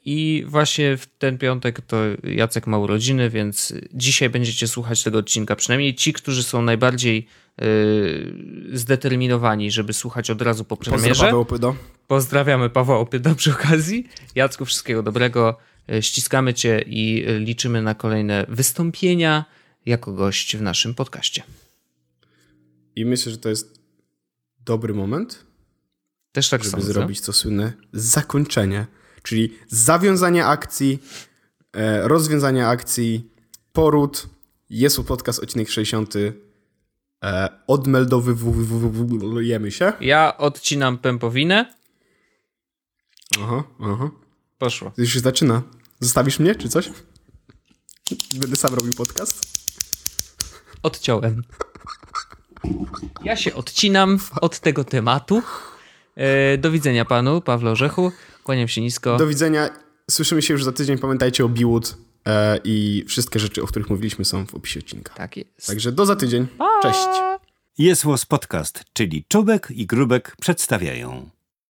i właśnie w ten piątek to Jacek ma urodziny, więc dzisiaj będziecie słuchać tego odcinka. Przynajmniej ci, którzy są najbardziej y, zdeterminowani, żeby słuchać od razu po premierze. Pozdrawiamy Paweł Opydo. Pozdrawiamy Paweł Opydo przy okazji. Jacku, wszystkiego dobrego. Ściskamy cię i liczymy na kolejne wystąpienia jako gość w naszym podcaście. I myślę, że to jest dobry moment, też tak żeby sądzę. zrobić to słynne zakończenie, czyli zawiązanie akcji, e, rozwiązanie akcji, poród, jest podcast odcinek 60. E, odmeldowujemy się. Ja odcinam pępowinę. Aha, aha. Poszło. Już się zaczyna. Zostawisz mnie, czy coś? Będę sam robił podcast odciąłem. Ja się odcinam od tego tematu. E, do widzenia panu, Pawle Orzechu. Kłaniam się nisko. Do widzenia. Słyszymy się już za tydzień. Pamiętajcie o Biwood e, i wszystkie rzeczy, o których mówiliśmy są w opisie odcinka. Tak jest. Także do za tydzień. Cześć. Jest Podcast, czyli Czubek i Grubek przedstawiają.